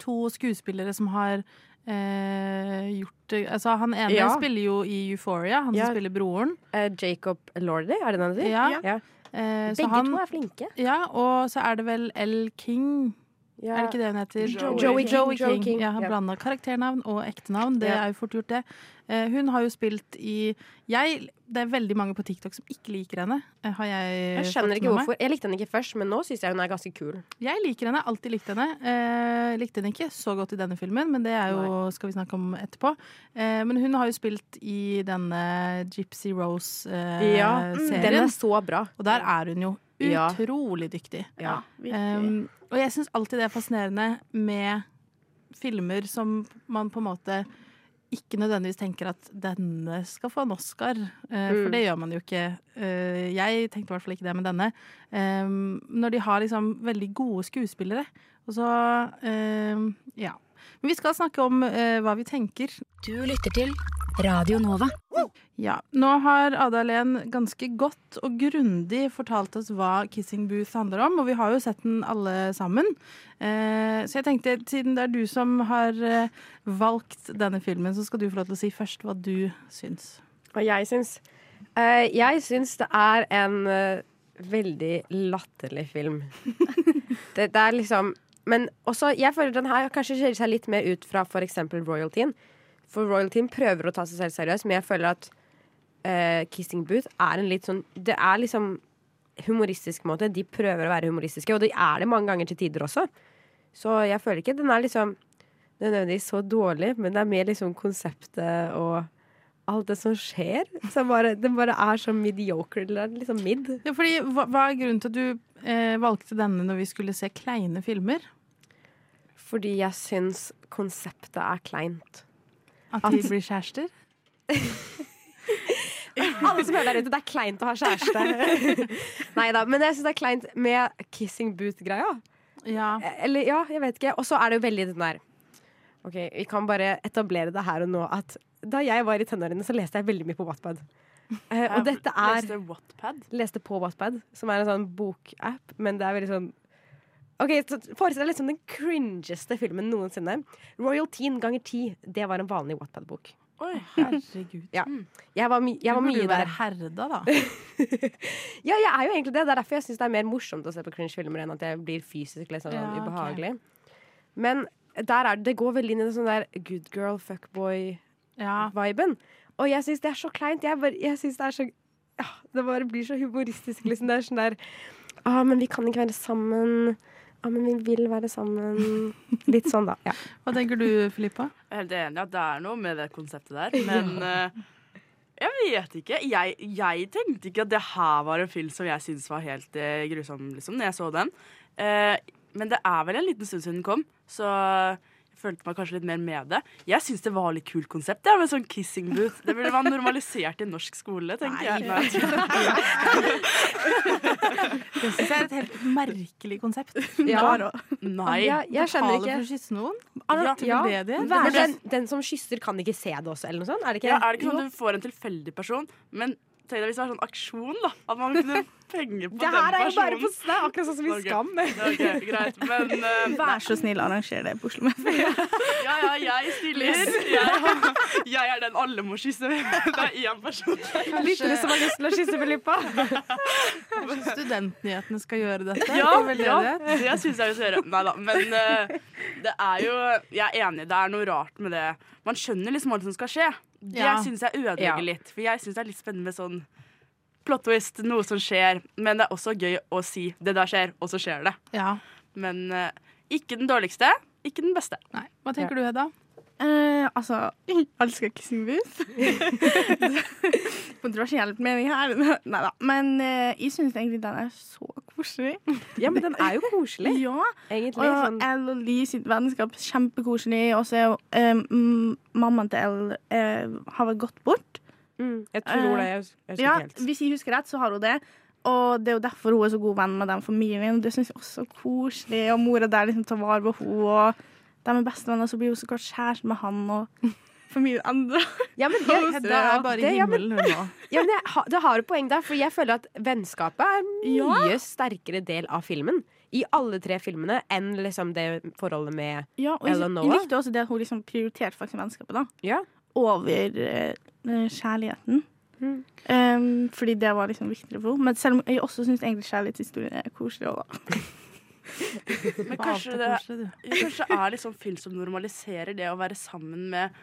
to skuespillere som har eh, gjort Altså, han ene Ja. spiller jo i Euphoria, han Ja. som spiller broren. Eh, Jacob Lordy, er det den du sier? Ja. Eh, så Begge han- to er flinke. Ja, og så er det vel L. King. Ja. Er det ikke det hun heter? Joey. Joey King. Joey Joey King. King, Ja, han ja. blanda karakternavn og ektenavn. Det Ja. er jo fort gjort, det. Eh, hun har jo spilt i jeg, Det er veldig mange på TikTok som ikke liker henne. eh, Har jeg Jeg skjønner ikke hvorfor. Jeg likte henne ikke først, men nå syns jeg hun er ganske kul. Jeg liker henne, alltid likt henne. Eh, likte henne ikke så godt i denne filmen, men det er jo, skal vi snakke om etterpå. Eh, men hun har jo spilt i denne Gypsy Rose-serien. Ja, mm, den er så bra. Og der er hun jo. Utrolig dyktig. Ja, Um, og jeg syns alltid det er fascinerende med filmer som man på en måte ikke nødvendigvis tenker at denne skal få en Oscar. For Mm. det gjør man jo ikke. Uh, jeg tenkte i hvert fall ikke det med denne. Um, når de har liksom veldig gode skuespillere. Og så uh, ja. Men vi skal snakke om hva vi tenker. Du lytter til Radio Nova. Ja, Nå har Ada Len ganske godt og grundig fortalt oss hva Kissing Booth handler om, og vi har jo sett den alle sammen. Eh, så jeg tenkte, siden det er du som har eh, valgt denne filmen, så skal du få lov til å si først hva du syns. Hva jeg syns eh, Jeg syns det er en veldig latterlig film. det, det er liksom Men også, jeg føler den her kanskje skiller seg litt mer ut fra f.eks. royaltyen. For Royal Team prøver å ta seg selv seriøst, men jeg føler at uh, Kissing Booth er en litt sånn Det er liksom humoristisk måte. De prøver å være humoristiske, og de er det mange ganger til tider også. Så jeg føler ikke den er liksom Den nødvendigvis så dårlig, men det er mer liksom konseptet og alt det som skjer. Så bare, det bare er så mediocre. Det er liksom mid. Ja, fordi, hva, hva er grunnen til at du eh, valgte denne når vi skulle se kleine filmer? Fordi jeg syns konseptet er kleint. At de blir kjærester? Alle som hører der ute, det er kleint å ha kjæreste. Nei da, men jeg syns det er kleint med kissing boot-greia. Ja. Eller ja, jeg vet ikke. Og så er det jo veldig den der OK, vi kan bare etablere det her og nå at da jeg var i tenårene, så leste jeg veldig mye på Wattpad. Uh, og dette er Leste Wattpad? Leste på Wattpad, som er en sånn bokapp, men det er veldig sånn Ok, så Forestill deg liksom den cringeste filmen noensinne. Royal Teen ganger ti. Det var en vanlig Wattpad-bok. Oi, herregud. Ja. Jeg var, my jeg var Du burde være der. herda, da. Ja, jeg er jo egentlig det. Det er derfor jeg syns det er mer morsomt å se på cringe-filmer enn at jeg blir fysisk sånn Ja, ubehagelig. ubehagelig. Men der er, det går veldig inn i det sånn der good girl, fuckboy-viben. Og jeg syns det er så kleint. Jeg, bare, jeg synes det er så ja, Det bare blir så humoristisk, liksom. Det er sånn der Å, men vi kan ikke være sammen. Å, men vi vil være sammen. Litt sånn, da. Ja. Hva tenker du, Filippa? Jeg er helt enig at det er noe med det konseptet der, men uh, jeg vet ikke. Jeg, jeg tenkte ikke at det her var en film som jeg syntes var helt uh, grusom, liksom, når jeg så den. Uh, men det er vel en liten stund siden den kom, så følte meg kanskje litt mer med det. Jeg syns det var litt kult konsept, det, med sånn kissing booth. Det burde være normalisert i norsk skole, tenker jeg. Det syns jeg er et helt merkelig konsept. Ja. Nei. Jeg, jeg skjønner Betale ikke. for å kysse noen? Ja, ja. den, den som kysser, kan ikke se det også, eller noe sånt? Er det ikke Ja, er det ikke sånn at du får en tilfeldig person, men tenk deg hvis det var sånn aksjon, da. At man kunne penger på Det den her er jo personen. bare på snø, akkurat sånn som i okay. Skam. Ok, greit, men uh, Vær så snill, arranger det på Oslo Met. Ja, ja, jeg stiller. Jeg, jeg er den alle må kysse. Det er én person. Lyttere som har lyst til å kysse Filippa. Kanskje studentnyhetene skal gjøre dette? Ja, ja, det syns jeg vi skal gjøre. Nei da, men uh, det er jo Jeg er enig, det er noe rart med det. Man skjønner liksom hva som skal skje. Det Ja. syns jeg ødelegger Ja. litt. For jeg syns det er litt spennende med sånn plot twist, noe som skjer. Men det er også gøy å si 'det der skjer', og så skjer det. Ja. Men uh, ikke den dårligste, ikke den beste. Nei. Hva tenker du, Hedda? Uh, altså, jeg elsker Kissing Booth. Kontroversiell mening her. Nei da. Men uh, jeg syns egentlig den er så koselig. Ja, men den er jo koselig. Ja. Egentlig. Og Sånn. Elle og Lee sitt vennskap kjempekoselig. Og så er jo eh, mm, mammaen til Elle eh, har vel gått bort. Mm, jeg tror det. Jeg jeg ja, helt. Hvis jeg husker rett, så har hun det. Og det er jo derfor hun er så god venn med den familien. Det syns jeg også er koselig. Og mora der liksom tar vare på henne. Og de er bestevenner, så blir hun så godt kjæreste med han. Og familien andre. Ja, men ja, Det er bare det- ja, men- himmelen, nå. Ja, men jeg, det har et poeng der, for jeg føler at vennskapet er en mye sterkere del av filmen. I alle tre filmene enn liksom det forholdet med Ja, og Ella Noah. jeg likte også det at hun liksom prioriterte faktisk vennskapet da Ja. over uh, kjærligheten. Mm. Um, fordi det var liksom viktigere for henne. Men selv om jeg også syns kjærlighetshistorien er koselig Også, da. Men kanskje det, kanskje det er litt sånn film som normaliserer det å være sammen med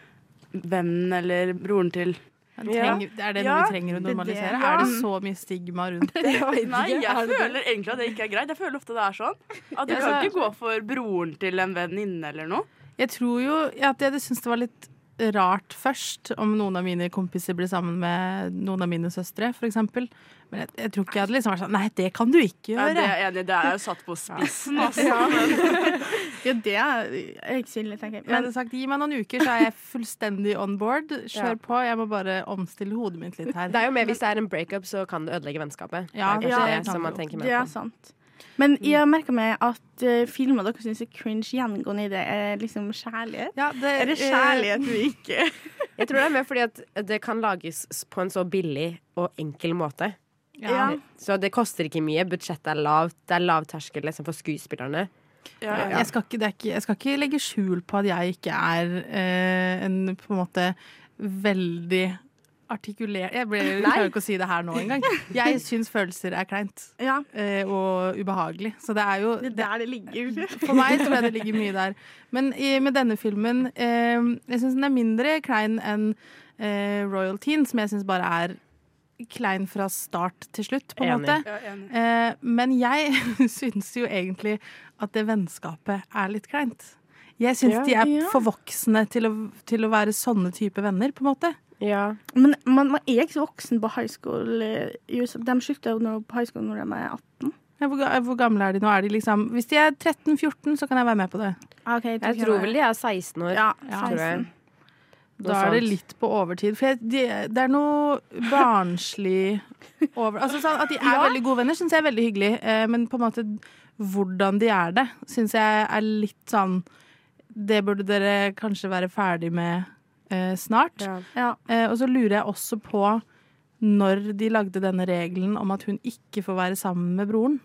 vennen eller broren til trenger, er det noe vi trenger å det er det. normalisere? Ja. Er det så mye stigma rundt det? Nei, jeg føler egentlig at det ikke er greit. Jeg føler ofte det er sånn. At du Ja, kan ikke gå for broren til en venninne eller noe. Jeg tror jo at jeg syntes det var litt rart først om noen av mine kompiser ble sammen med noen av mine søstre, eksempel. Men jeg, jeg tror ikke jeg hadde liksom vært sånn Nei, det kan du ikke Ja, gjøre. det er. Det er jo satt på spissen, altså. Ja. Men- Ja, det er ille, tenker jeg. Jeg hadde sagt gi meg noen uker, så er jeg fullstendig on board. Kjør Ja. på. Jeg må bare omstille hodet mitt litt her. Det er jo med hvis det er en breakup, så kan det ødelegge vennskapet. Ja, det er ja, kanskje det det som man tenker mer på. Det er sant. Men jeg har merka meg at uh, filmer dere syns er cringe gjengående i det, er liksom kjærlighet. Ja, det, Er det kjærlighet vi ikke Jeg tror det er mer fordi at det kan lages på en så billig og enkel måte. Ja. Så det koster ikke mye. Budsjettet er lavt. Det er lav terskel liksom, for skuespillerne. Jeg, skal ikke, det ikke, jeg skal ikke legge skjul på at jeg ikke er eh, en på en måte veldig artikulert Jeg ble, klarer ikke å si det her nå engang. Jeg syns følelser er kleint Ja. eh, og ubehagelig. Så det er jo Det er der det ligger. For meg tror jeg det ligger mye der. Men i, med denne filmen eh, Jeg syns den er mindre klein enn eh, Royal Teen, som jeg syns bare er klein fra start til slutt, på en måte. Ja. Eh, men jeg syns jo egentlig at det vennskapet er litt kleint. Jeg syns Ja. de er Ja. for voksne til å, til å være sånne type venner, på en måte. Ja. Men man, man er ikke så voksen på high school eh. De slutter jo på high school når de er 18. Ja, hvor, hvor gamle er de nå? Er de liksom, hvis de er 13-14, så kan jeg være med på det. Okay, Jeg tror vel de er 16 år. Ja, tror jeg. 16. Da er det litt på overtid. For jeg, de, det er noe barnslig over Altså sånn At de er Ja. veldig gode venner, syns jeg er veldig hyggelig. Eh, men på en måte hvordan de er det, syns jeg er litt sånn Det burde dere kanskje være ferdig med eh, snart. Ja. Ja. Eh, og så lurer jeg også på når de lagde denne regelen om at hun ikke får være sammen med broren.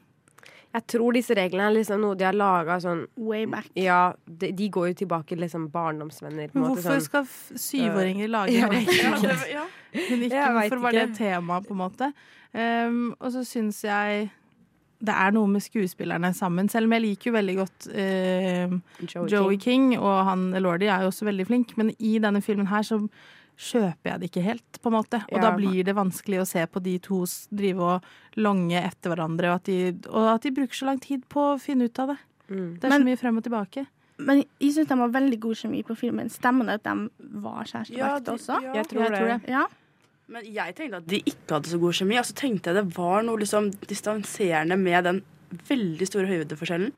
Jeg tror disse reglene er liksom noe de har laga sånn Way back. Ja, de, de går jo tilbake til liksom barndomsvenner. Men måte, hvorfor sånn. skal syvåringer lage Ja. regler? Ja, ja. Men ikke, hvorfor var det temaet, et tema, på en måte? Um, og så syns jeg det er noe med skuespillerne sammen. Selv om jeg liker jo veldig godt uh, Joey Joey, King. og han Lordy er jo også veldig flink, men i denne filmen her så kjøper jeg det ikke helt, på en måte. Og Ja. da blir det vanskelig å se på de to drive og longe etter hverandre, og at, de, og at de bruker så lang tid på å finne ut av det. Mm. Det er Men- så mye frem og tilbake. Men jeg syns de har veldig god kjemi på filmen. Stemmer det at de var kjærestevakt Ja, også? ja. Jeg tror Jeg tror det. Ja. Men jeg tenkte at de ikke hadde så god kjemi, og så tenkte jeg det var noe liksom distanserende med den veldig store høydeforskjellen.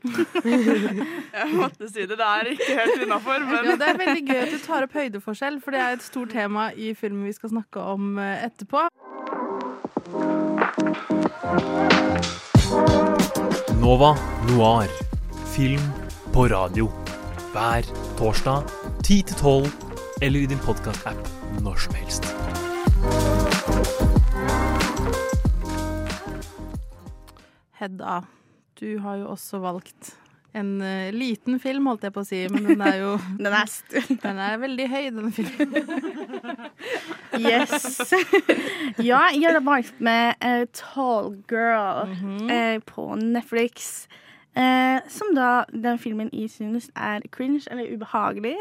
jeg måtte si det. Det er ikke helt innafor, men Ja, det er veldig gøy at du tar opp høydeforskjell, for det er et stort tema i filmen vi skal snakke om eh, etterpå. Nova Noir. Film på radio. Hver torsdag 10 til 12, eller i din podkast-app når som helst. Hedda, du har jo også valgt en uh, liten film, holdt jeg på å si, men den er jo Den er, den er veldig høy, denne filmen. Yes. ja, jeg har valgt med uh, Tall Girl mm -hmm. uh, på Netflix. Eh, som da den filmen jeg synes er cringe, eller ubehagelig.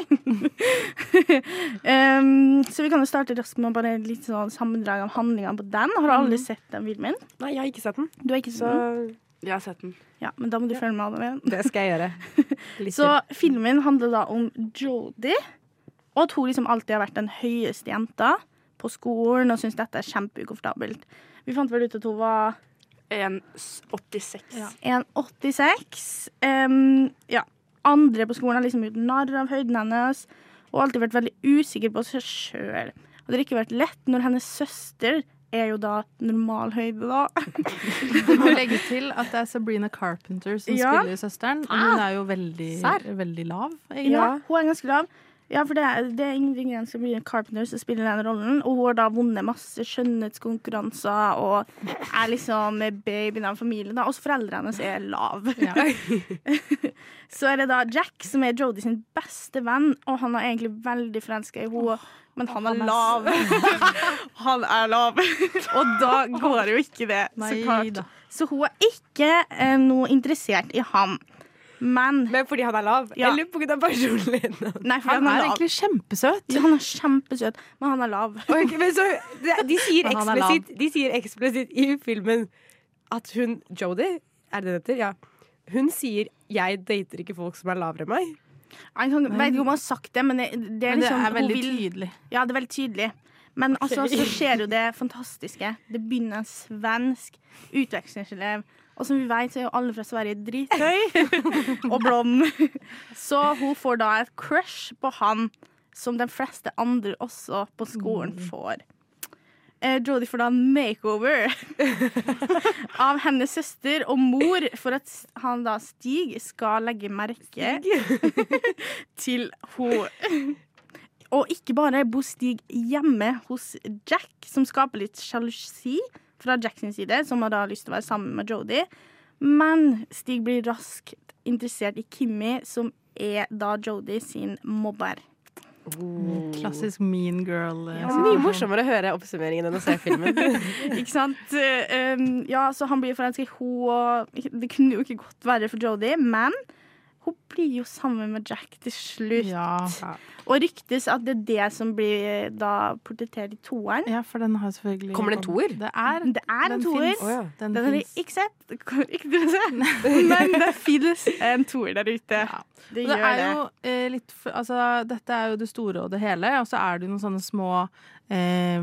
um, så vi kan jo starte raskt med bare litt sånn sammendrag av handlinga på den. Har du aldri Mhm. sett den filmen? Nei, jeg har ikke sett den. Du har ikke sett Så den? Jeg har sett den. Ja, men da må du følge med, Adeline. det skal jeg gjøre. Så filmen handler da om Jodie, og at hun liksom alltid har vært den høyeste jenta på skolen og syns dette er kjempeukomfortabelt. Vi fant vel ut at hun var 1,86. 1,86. Um, ja. Andre på skolen har liksom gjort narr av høyden hennes og alltid vært veldig usikker på seg sjøl. Og det har ikke vært lett når hennes søster er jo da normalhøyde, da. Du må legge til at det er Sabrina Carpenter som Ja. spiller søsteren. Og hun er jo veldig, veldig lav, egentlig. Ja, hun er ganske lav. Ja, for det er, det er Ingrid Gren som blir Carpenter som spiller den rollen. Og hun har da vunnet masse skjønnhetskonkurranser og er liksom babyen av familien. da. Også foreldrene hennes er lav. så er det da Jack som er Jodie sin beste venn, og han er egentlig veldig forelska i henne. Men han er lav. han er lav. og da går jo ikke det, så klart. Så hun er ikke eh, noe interessert i ham. Men Men fordi han er lav? Ja. Eller pga. personligheten? Nei, for Han han er er egentlig kjempesøt. Ja, han er kjempesøt, men han er lav. Okay, men så, de, sier Men han er lav. eksplisitt, de sier eksplisitt i filmen at hun Jodie, er det det heter? Ja. Hun sier 'jeg dater ikke folk som er lavere enn meg'. Jeg vet ikke om hun har sagt det, men det, det er, Men det liksom, er veldig vil- tydelig. Ja, det er veldig tydelig. Men altså, så skjer jo det fantastiske. Det begynner en svensk utvekslingselev. Og som vi vet, så er jo alle fra Sverige drithøy og blond. Så hun får da et crush på han, som de fleste andre også på skolen får. Eh, Jodie får da en makeover av hennes søster og mor for at han da Stig skal legge merke til hun Og ikke bare bor Stig hjemme hos Jack, som skaper litt sjalusi fra Jacksons side, som har da lyst til å være sammen med Jodie. Men Stig blir raskt interessert i Kimmy, som er da Jodie sin mobber. Klassisk mean girl. Ja, Det er mye morsommere å høre oppsummeringen enn å se filmen. ikke sant? Eh, um, ja, så han blir forelska i henne, og det kunne jo ikke godt være for Jodie, men hun blir jo sammen med Jack til slutt. Ja. Og ryktes at det er det som blir da portrettert i toeren. Ja, for den har selvfølgelig Kommer det en toer? Det er, Det er en toer. Oh, ja. Den Den har vi ikke sett. Ikke til se. Men det finnes en toer der ute. Det det gjør er det. jo eh, litt Altså, dette er jo det store og det hele, og så er det jo noen sånne små eh,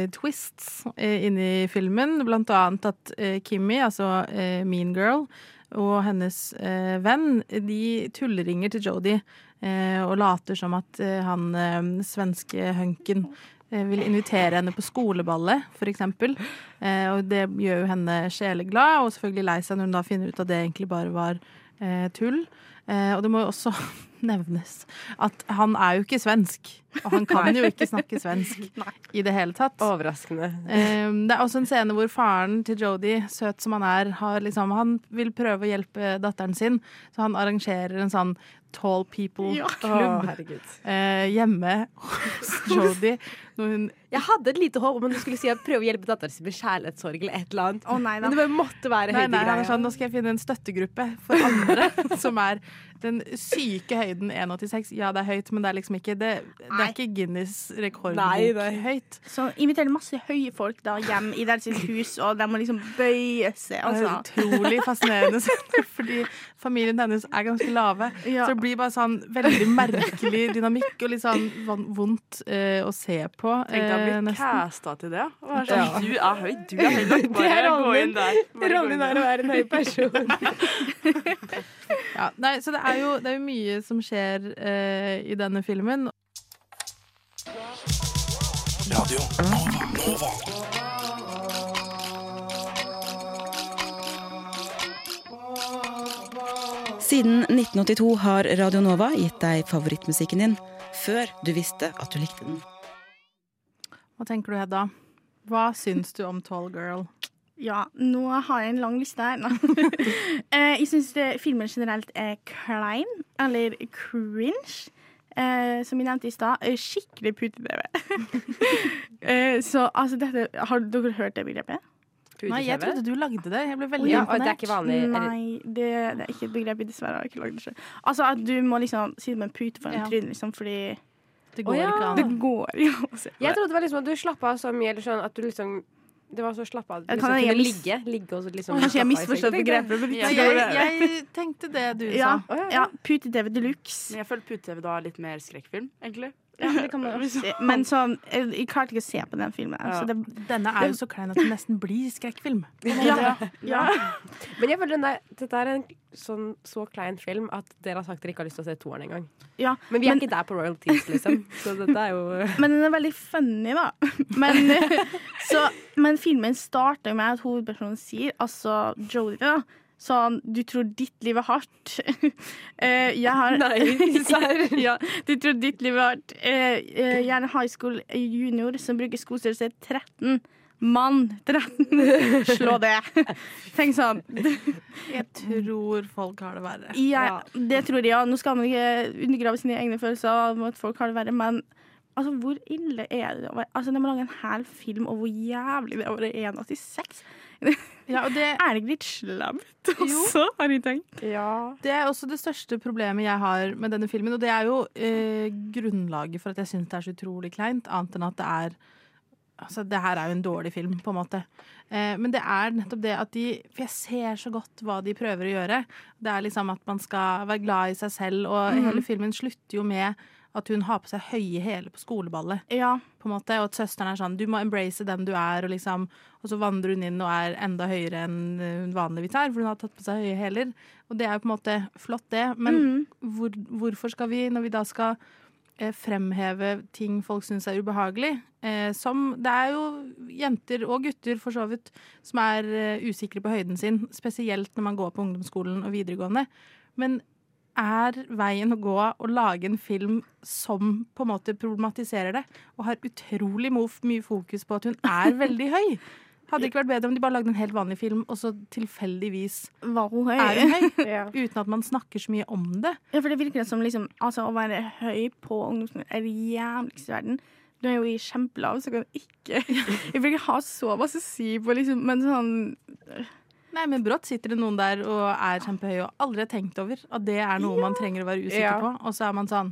eh, twists eh, inni filmen. Blant annet at eh, Kimmy, altså eh, Mean Girl, og hennes eh, venn, de tulleringer til Jodie eh, og later som at eh, han eh, svenske hunken eh, vil invitere henne på skoleballet, eksempel. Eh, og det gjør jo henne sjeleglad, og selvfølgelig lei seg når hun da finner ut at det egentlig bare var eh, tull. Eh, og det må jo også nevnes at han er jo ikke svensk. Og han kan jo ikke snakke svensk i det hele tatt. Overraskende. Um, det er også en scene hvor faren til Jodie, søt som han er, har liksom, han vil prøve å hjelpe datteren sin, så han arrangerer en sånn Tall People-klubb ja. eh, hjemme hos Jodie. Når hun Jeg hadde et lite håp om at du skulle si at prøve å hjelpe datteren sin med kjærlighetssorg eller et eller annet. Oh, nei. Men det bare måtte være Nei, nei, nei sånn, nå skal jeg finne en støttegruppe for andre som er den syke høyden 1,86. Ja, det er høyt, men det er liksom ikke Det, det er ikke Guinness rekordbok høyt. Så inviterer masse høye folk da hjem i deres hus, og de må liksom bøye seg. Det er Altså. utrolig fascinerende, fordi familien hennes er ganske lave. Så det blir bare sånn veldig merkelig dynamikk og litt sånn vondt eh, å se på. Tenk deg å eh, bli casta til det. Sånn, Ja. Du er høy, du er høy. nok. Det er Bare gå inn der. Rollen er å være en høy person. Ja, nei, så det er, jo, det er jo mye som skjer eh, i denne filmen. Radio Nova. Nova. Siden 1982 har Radio Nova gitt deg favorittmusikken din før du visste at du likte den. Hva tenker du, Hedda? Hva syns du om Tall Girl? Ja, nå har jeg en lang liste her. Eh, jeg syns filmen generelt er klein, eller cringe. Eh, som jeg nevnte i stad, skikkelig pute-TV. eh, så altså dette Har dere hørt det begrepet? Nei, jeg trodde du lagde det. Jeg ble veldig Ja, imponert. det er ikke vanlig, Nei, det, det er ikke et begrep. jeg Dessverre har jeg ikke lagd det selv. Altså at du må liksom si det med en pute foran Ja. trynet, liksom, fordi Det går ikke an. Det går se på Jeg trodde det var liksom at du slappa av så mye, eller sånn at du liksom Det var så slapp av at Jeg kan liksom jeg kunne ligge. Ligge og liksom Kanskje jeg sengen. begrepet, Ja, jeg, jeg tenkte det du Ja, sa. ja pute-TV de luxe. Men jeg følte pute-TV da litt mer skrekkfilm, egentlig. Ja, det kan man også si. Men sånn, jeg, klarte ikke å se på den filmen. Ja. Det, Denne er jo så klein at det nesten blir skrekkfilm. Ja, ja. Men jeg føler den der, dette er en sånn så klein film at dere har sagt dere ikke har lyst til å se toeren engang. Ja, Men vi er men- ikke der på royalties, liksom. Så dette er jo Men den er veldig funny, da. Men, så, men filmen starter med at hovedpersonen sier, altså Jodie, da Sånn, du tror ditt liv er hardt. Eh, jeg har Nei, serr? ja, du tror ditt liv er hardt. Eh, eh, jeg er en high school junior som bruker skostørrelse 13. Mann 13. Slå det. Tenk sånn. Jeg tror folk har det verre. Ja, det tror jeg. Ja. Nå skal man ikke undergrave sine egne følelser om at folk har det verre, men altså, hvor ille er det? Altså, De må lage en hel film om hvor jævlig det er å være 1,86. Ja, og det Er det ikke litt slemt også, har jeg tenkt? Ja. Det er også det største problemet jeg har med denne filmen, og det er jo eh, grunnlaget for at jeg syns det er så utrolig kleint, annet enn at det er Altså, det her er jo en dårlig film, på en måte. Eh, men det er nettopp det at de For jeg ser så godt hva de prøver å gjøre. Det er liksom at man skal være glad i seg selv, og Mhm. hele filmen slutter jo med at hun har på seg høye hæler på skoleballet. Ja. På en måte, Og at søsteren er sånn Du må embrace den du er, og liksom Og så vandrer hun inn og er enda høyere enn hun vanligvis er, for hun har tatt på seg høye hæler. Og det er jo på en måte flott, det. Men hvor, hvorfor skal vi, når vi da skal eh, fremheve ting folk syns er ubehagelig. Eh, som Det er jo jenter og gutter for så vidt som er eh, usikre på høyden sin, spesielt når man går på ungdomsskolen og videregående. Men er veien å gå å lage en film som på en måte problematiserer det, og har utrolig mye fokus på at hun er veldig høy? Hadde det ikke vært bedre om de bare lagde en helt vanlig film, og så tilfeldigvis Var hun høy? er hun høy? Ja. Uten at man snakker så mye om det. Ja, for det virker som liksom, altså, å være høy på ungdomsskolen er det jævligste i verden. Du er jo i kjempelav, så kan du ikke Jeg vil ikke ha så masse å si på, liksom, men sånn Nei, men brått sitter det noen der og er kjempehøy og aldri har tenkt over at det er noe man trenger å være usikker på. Og så er man sånn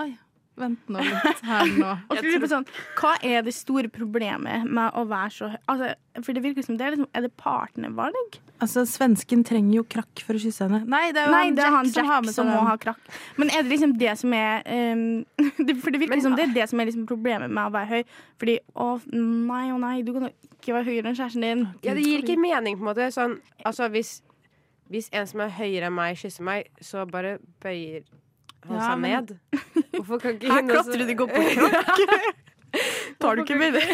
Oi, vent nå litt her nå. Sånn, Hva er det store problemet med å være så høy? Altså, for det virker som det er liksom Er det partnervalg? Altså, svensken trenger jo krakk for å kysse henne. Nei, det er jo Nei, han det er Jack, han som har med som må ha krakk. Men er det liksom det som er um, det, For det virker som det er det som er liksom problemet med å være høy. Fordi å nei, å nei, du kan jo ikke være høyere enn kjæresten din. Ja, det gir ikke mening, på en måte. Sånn, altså, hvis, hvis en som er høyere enn meg, kysser meg, så bare bøyer han Ja, seg men- ned. Hvorfor kan ikke Her klatrer du de går på krakk. Tar du ikke med det?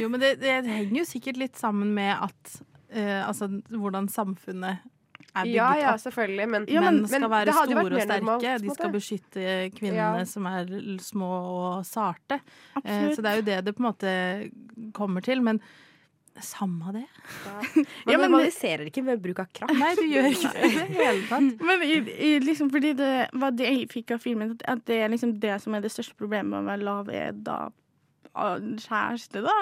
Jo, men det, det henger jo sikkert litt sammen med at uh, Altså hvordan samfunnet er bygget Ja, ja, opp. selvfølgelig, men- ja, men- skal men være store og sterke. normalt. De skal beskytte kvinnene Ja. som er små og sarte. Uh, så det er jo det det på en måte kommer til. Men samme det. Man Ja, men normaliserer ikke ved bruk av kraft. Nei, du gjør ikke det i det hele tatt. Men i, i, liksom, fordi det var det jeg fikk av filmen, at- at det er liksom det som er det største problemet med å være lav, er da ah, kjæreste, da?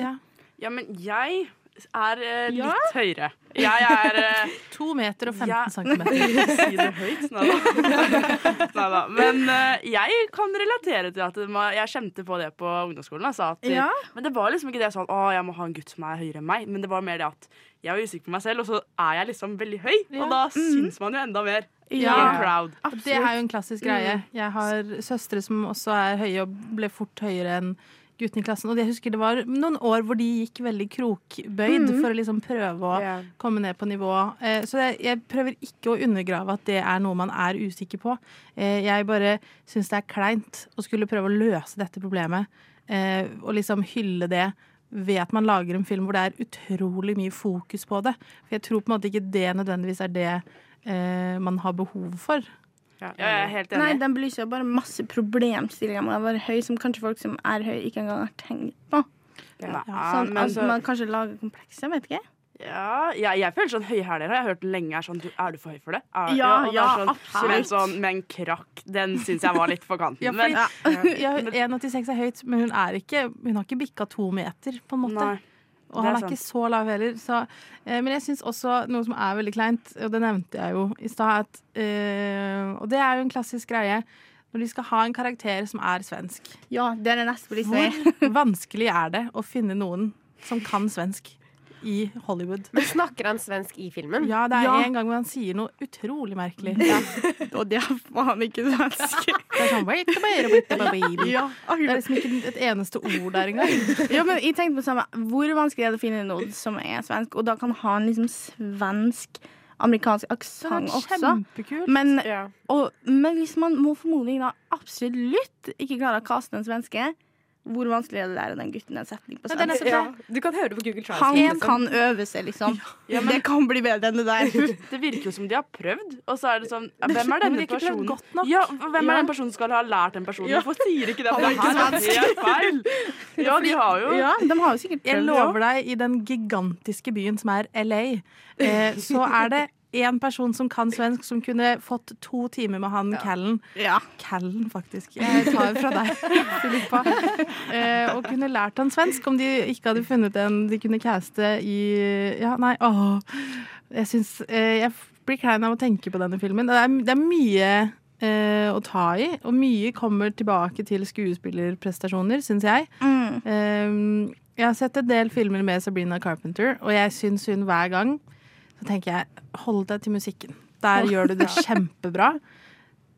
Ja. Ja, men jeg er eh, litt Ja? høyere. Jeg er eh, To meter og 15 Ja. centimeter. Si det høyt. Nei da. Men eh, jeg kan relatere til at det jeg kjente på det på ungdomsskolen. Altså, at, Ja. Men det var liksom ikke det sånn å, jeg må ha en gutt som er høyere enn meg. Men det var mer det at jeg var usikker på meg selv, og så er jeg liksom veldig høy. Ja. Og da Mhm. syns man jo enda mer. Ja. I en crowd. Det er jo en klassisk greie. Mm. Jeg har søstre som også er høye og ble fort høyere enn guttene i klassen. Og jeg husker det var noen år hvor de gikk veldig krokbøyd Mhm. for å liksom prøve å yeah. komme ned på nivå. Eh, Så jeg, jeg prøver ikke å undergrave at det er noe man er usikker på. Eh, Jeg bare syns det er kleint å skulle prøve å løse dette problemet eh, og liksom hylle det ved at man lager en film hvor det er utrolig mye fokus på det. For jeg tror på en måte ikke det nødvendigvis er det eh, man har behov for. Ja, jeg er helt Nei, den belyser bare masse problemstillinger med å være høy, som kanskje folk som er høy, ikke engang har tenkt på. Ja, Sånn at så- man kanskje lager komplekser, vet ikke. Ja, jeg, jeg føler sånn høyhæler har jeg hørt lenge er sånn du, Er du for høy for det? Er, Ja, ja, sånn, absolutt. Men sånn med en krakk, den syns jeg var litt på kanten. Ja, men, ja, 1,86 er høyt, men hun, er ikke, hun har ikke bikka to meter, på en måte. Nei, og han er er ikke så lav heller. Så, eh, men jeg syns også noe som er veldig kleint, og det nevnte jeg jo i stad, eh, og det er jo en klassisk greie når de skal ha en karakter som er svensk. Ja, det er det neste på lista. Hvor vanskelig er det å finne noen som kan svensk i Hollywood? Men snakker han svensk i filmen? Ja, det er Ja. en gang hvor han sier noe utrolig merkelig. Og det er faen ikke svensk. Det er sånn wait a baby, wait a baby. Ja, Det er liksom ikke et eneste ord der engang. ja, men jeg tenkte på samme Hvor vanskelig er det å finne noe som er svensk, og da kan ha en liksom svensk amerikansk aksent også. Men, Ja. og, men hvis man må formodentlig da absolutt ikke klare å kaste en svenske, hvor vanskelig er det å lære den gutten en setning på svensk? Ja, du kan høre det på Google Han liksom. kan øve seg, liksom. Ja, men- det kan bli bedre enn det der. Det virker jo som de har prøvd, og så er det sånn ja, Hvem er denne de prøvd personen? godt nok. Ja, hvem er Ja. den personen som skal ha lært den personen? Ja. Hvorfor sier ikke det? Han Det er er helt feil. Ja, de har jo Ja, de har jo sikkert Jeg lover deg, i den gigantiske byen som er LA, eh, så er det én person som kan svensk, som kunne fått to timer med han Callen. Ja. Callen, faktisk. Jeg tar fra deg, Filippa. Eh, og kunne lært han svensk om de ikke hadde funnet en de kunne caste i Ja, nei, åh. Jeg syns eh, Jeg blir klein av å tenke på denne filmen. Det er, det er mye eh, å ta i, og mye kommer tilbake til skuespillerprestasjoner, syns jeg. Mm. Um, jeg har sett en del filmer med Sabrina Carpenter, og jeg syns hun hver gang Så tenker jeg, hold deg til musikken. Der gjør du det kjempebra.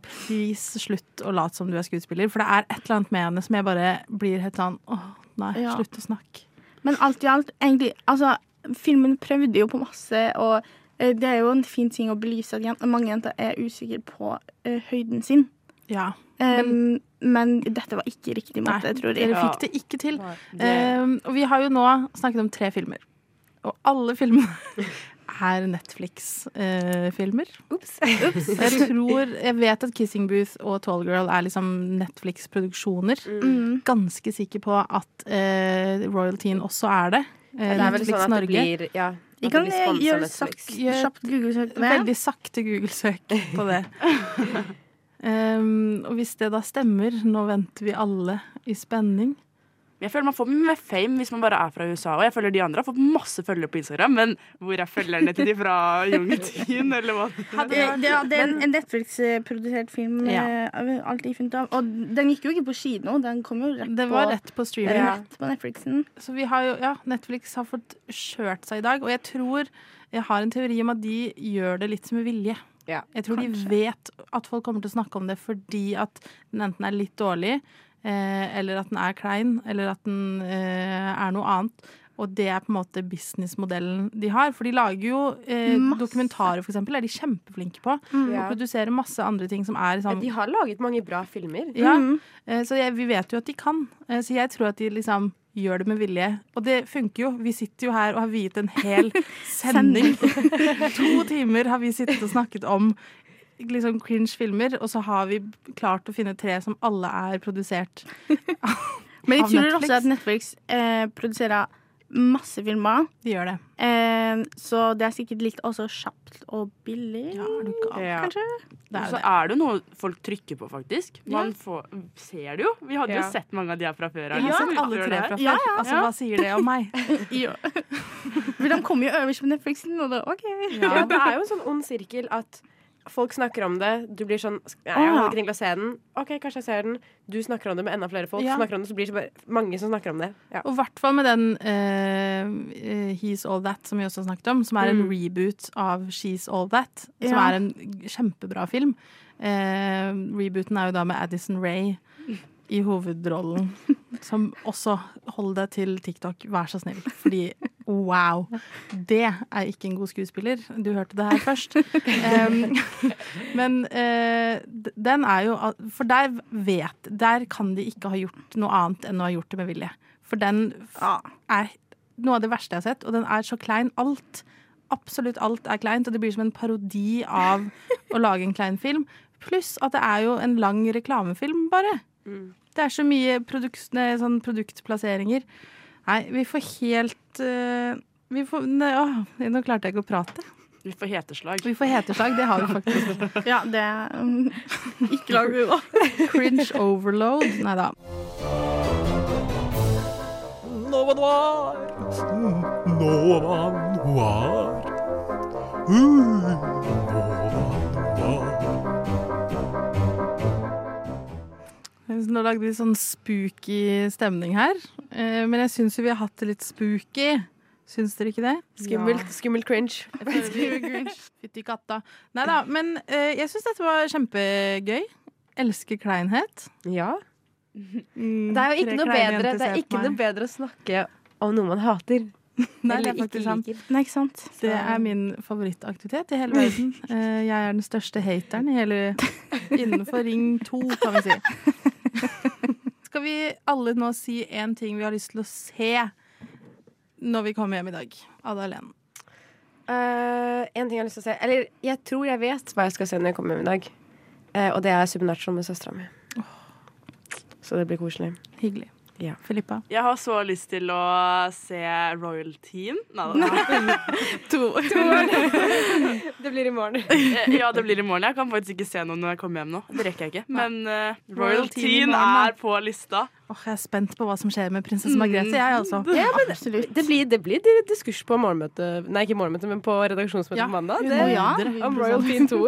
Please, slutt å late som du er skuespiller, for det er et eller annet med henne som jeg bare blir helt sånn åh, nei, Ja. slutt å snakke. Men alt i alt, egentlig Altså, filmen prøvde jo på masse, og eh, det er jo en fin ting å belyse at jen- mange jenter er usikre på uh, høyden sin. Ja. Um, men dette var ikke riktig måte, Nei, tror jeg. dere fikk det ikke til. Ja. Um, og vi har jo nå snakket om tre filmer. Og alle filmene er Netflix-filmer. Ups. jeg tror Jeg vet at Kissing Booth og Tall Girl er liksom Netflix-produksjoner. Mm. Ganske sikker på at Royal Royaltyen også er det. Eh, Det er vel Netflix sånn at det Norge. blir Ja, Vi kan eh, gjøre kjapt Google-søk. Veldig sakte Google-søk på det. Um, og hvis det da stemmer, nå venter vi alle i spenning. Jeg føler Man får mer fame hvis man bare er fra USA. Og jeg føler de andre har fått masse følgere på Instagram, men hvor er følgerne til de fra jungetiden, eller hva? Det, ja, det er en- en Netflix-produsert film, Ja. eh, alt de funnet av. Og den gikk jo ikke på kino, den kom jo rett Det på, var rett på streaming. rett på Netflixen. Så vi har jo, ja, Netflix har fått kjørt seg i dag, og jeg tror Jeg har en teori om at de gjør det litt med vilje. Ja, Jeg tror de vet at folk kommer til å snakke om det fordi at den enten er litt dårlig, eller at den er klein, eller at den eh, er noe annet. Og det er på en måte businessmodellen de har. For de lager jo eh, dokumentarer, for eksempel. er de kjempeflinke på. Og Ja. produserer masse andre ting som er sånn De har laget mange bra filmer. ja, Mm. eh, så jeg, vi vet jo at de kan. Eh, Så jeg tror at de liksom gjør det med vilje. Og det funker jo. Vi sitter jo her og har viet en hel sending. to timer har vi sittet og snakket om liksom cringe filmer, og så har vi klart å finne tre som alle er produsert Men jeg tror også at Netflix eh, produserer masse filmer. De gjør det. Eh, så det er sikkert litt også kjapt og billig, Ja. kanskje? Og så er det jo noe folk trykker på, faktisk. Man får, ser det jo. Vi hadde Ja. jo sett mange av de her fra før. Ja, sett alle tre fra før. Altså, hva sier det om meg? ja. For de kommer jo øverst på Netflixen, og da OK. Ja, det er jo en sånn ond sirkel at folk snakker om det, du blir sånn «Nei, Jeg hadde ikke tenkt å se den. OK, kanskje jeg ser den. Du snakker om det med enda flere folk. Ja. Snakker om det, så blir det bare mange som snakker om det. Ja. Og i hvert fall med den eh, He's All That, som vi også har snakket om, som er en Mm. reboot av She's All That, som Ja. er en kjempebra film. Uh, rebooten er jo da med Addison Ray i hovedrollen, som også Hold deg til TikTok, vær så snill. Fordi wow, det er ikke en god skuespiller. Du hørte det her først. um, men uh, den er jo For der vet Der kan de ikke ha gjort noe annet enn å ha gjort det med vilje. For den er noe av det verste jeg har sett, og den er så klein. Alt, absolutt alt er kleint, og det blir som en parodi av å lage en klein film. Pluss at det er jo en lang reklamefilm, bare. Det er så mye produkt, sånn produktplasseringer. Nei, vi får helt uh, vi får, nei, å, Nå klarte jeg ikke å prate. Vi får heteslag. Vi får heteslag, det har vi faktisk. Ja, det um, Ikke lag vi da. Cringe overload. Nei da. Nova Noir. Nova Noir. Uh, Nå lagde vi sånn spooky stemning her. Eh, Men jeg syns jo vi har hatt det litt spooky. Syns dere ikke det? Skummelt, skummelt cringe. Fytti katta. Nei da, men eh, jeg syns dette var kjempegøy. Elsker kleinhet. Ja. Mm, Det er jo ikke noe bedre, det er ikke noe bedre å snakke om noe man hater. Nei, det Eller er faktisk ikke sant. liker. Nei, ikke sant? Det er min favorittaktivitet i hele verden. Eh, Jeg er den største hateren i hele innenfor Ring 2, kan vi si. Skal vi alle nå si én ting vi har lyst til å se når vi kommer hjem i dag? Ada Helen. Eh, en ting jeg har lyst til å se Eller jeg tror jeg vet hva jeg skal se når jeg kommer hjem i dag. Uh, og det er Subnatural med søstera mi. Så det blir koselig. Hyggelig. Ja. Filippa? Jeg har så lyst til å se Royal Teen. Nei, da. to. det blir i morgen. Eh, Ja, det blir i morgen. Jeg kan faktisk ikke se noe når jeg kommer hjem nå. Det rekker jeg ikke. Men uh, Royal Royal Teen i Teen morgen, da. er på lista. Åh, jeg er spent på hva som skjer med prinsesse Margrethe, jeg altså. Ja, men det blir, det blir diskurs på morgenmøte Nei, ikke morgenmøte, men på redaksjonsmøtet Ja, på mandag. Det, ja, det om Royal. Teen 2.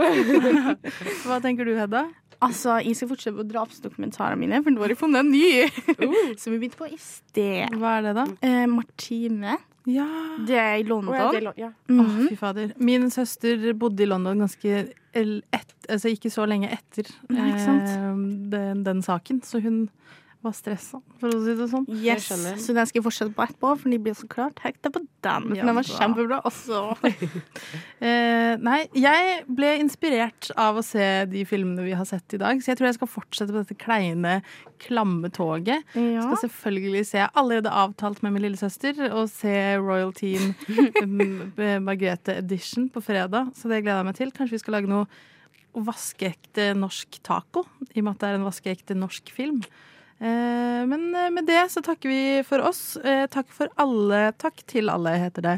Hva tenker du, Hedda? Altså, Jeg skal fortsette på drapsdokumentarene mine, for nå har jeg funnet en ny. Som vi begynte på i sted. Hva er det, da? Eh, Martine. Ja. Det er i London. Å, ja, er ja. Åh, Mhm. fy fader. Min søster bodde i London ganske et, altså ikke så lenge etter eh, den, den saken, så hun var stressa, for å si det sånn. Yes, Så den skal jeg fortsette på etterpå, for de blir så klart hekta på den. Ja, den var bra. kjempebra også. Eh, nei, jeg ble inspirert av å se de filmene vi har sett i dag, så jeg tror jeg skal fortsette på dette kleine, klamme toget. Ja. Skal selvfølgelig se allerede avtalt med min lillesøster og se Royal Teen um, Margrethe Edition på fredag, så det gleder jeg meg til. Kanskje vi skal lage noe vaskeekte norsk taco, i og med at det er en vaskeekte norsk film. Eh, Men eh, med det så takker vi for oss. Eh, Takk for alle, takk til alle, heter det,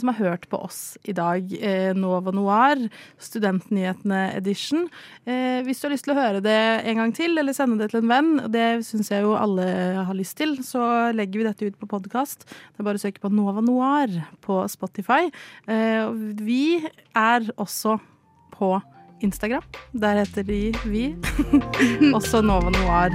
som har hørt på oss i dag. Nova Noir, Studentnyhetene edition. Hvis du har lyst til å høre det en gang til, eller sende det til en venn, det syns jeg jo alle har lyst til, så legger vi dette ut på podkast. Det er bare å søke på Nova Noir på Spotify. Vi er også på Instagram. Der heter de vi. også Nova Noir.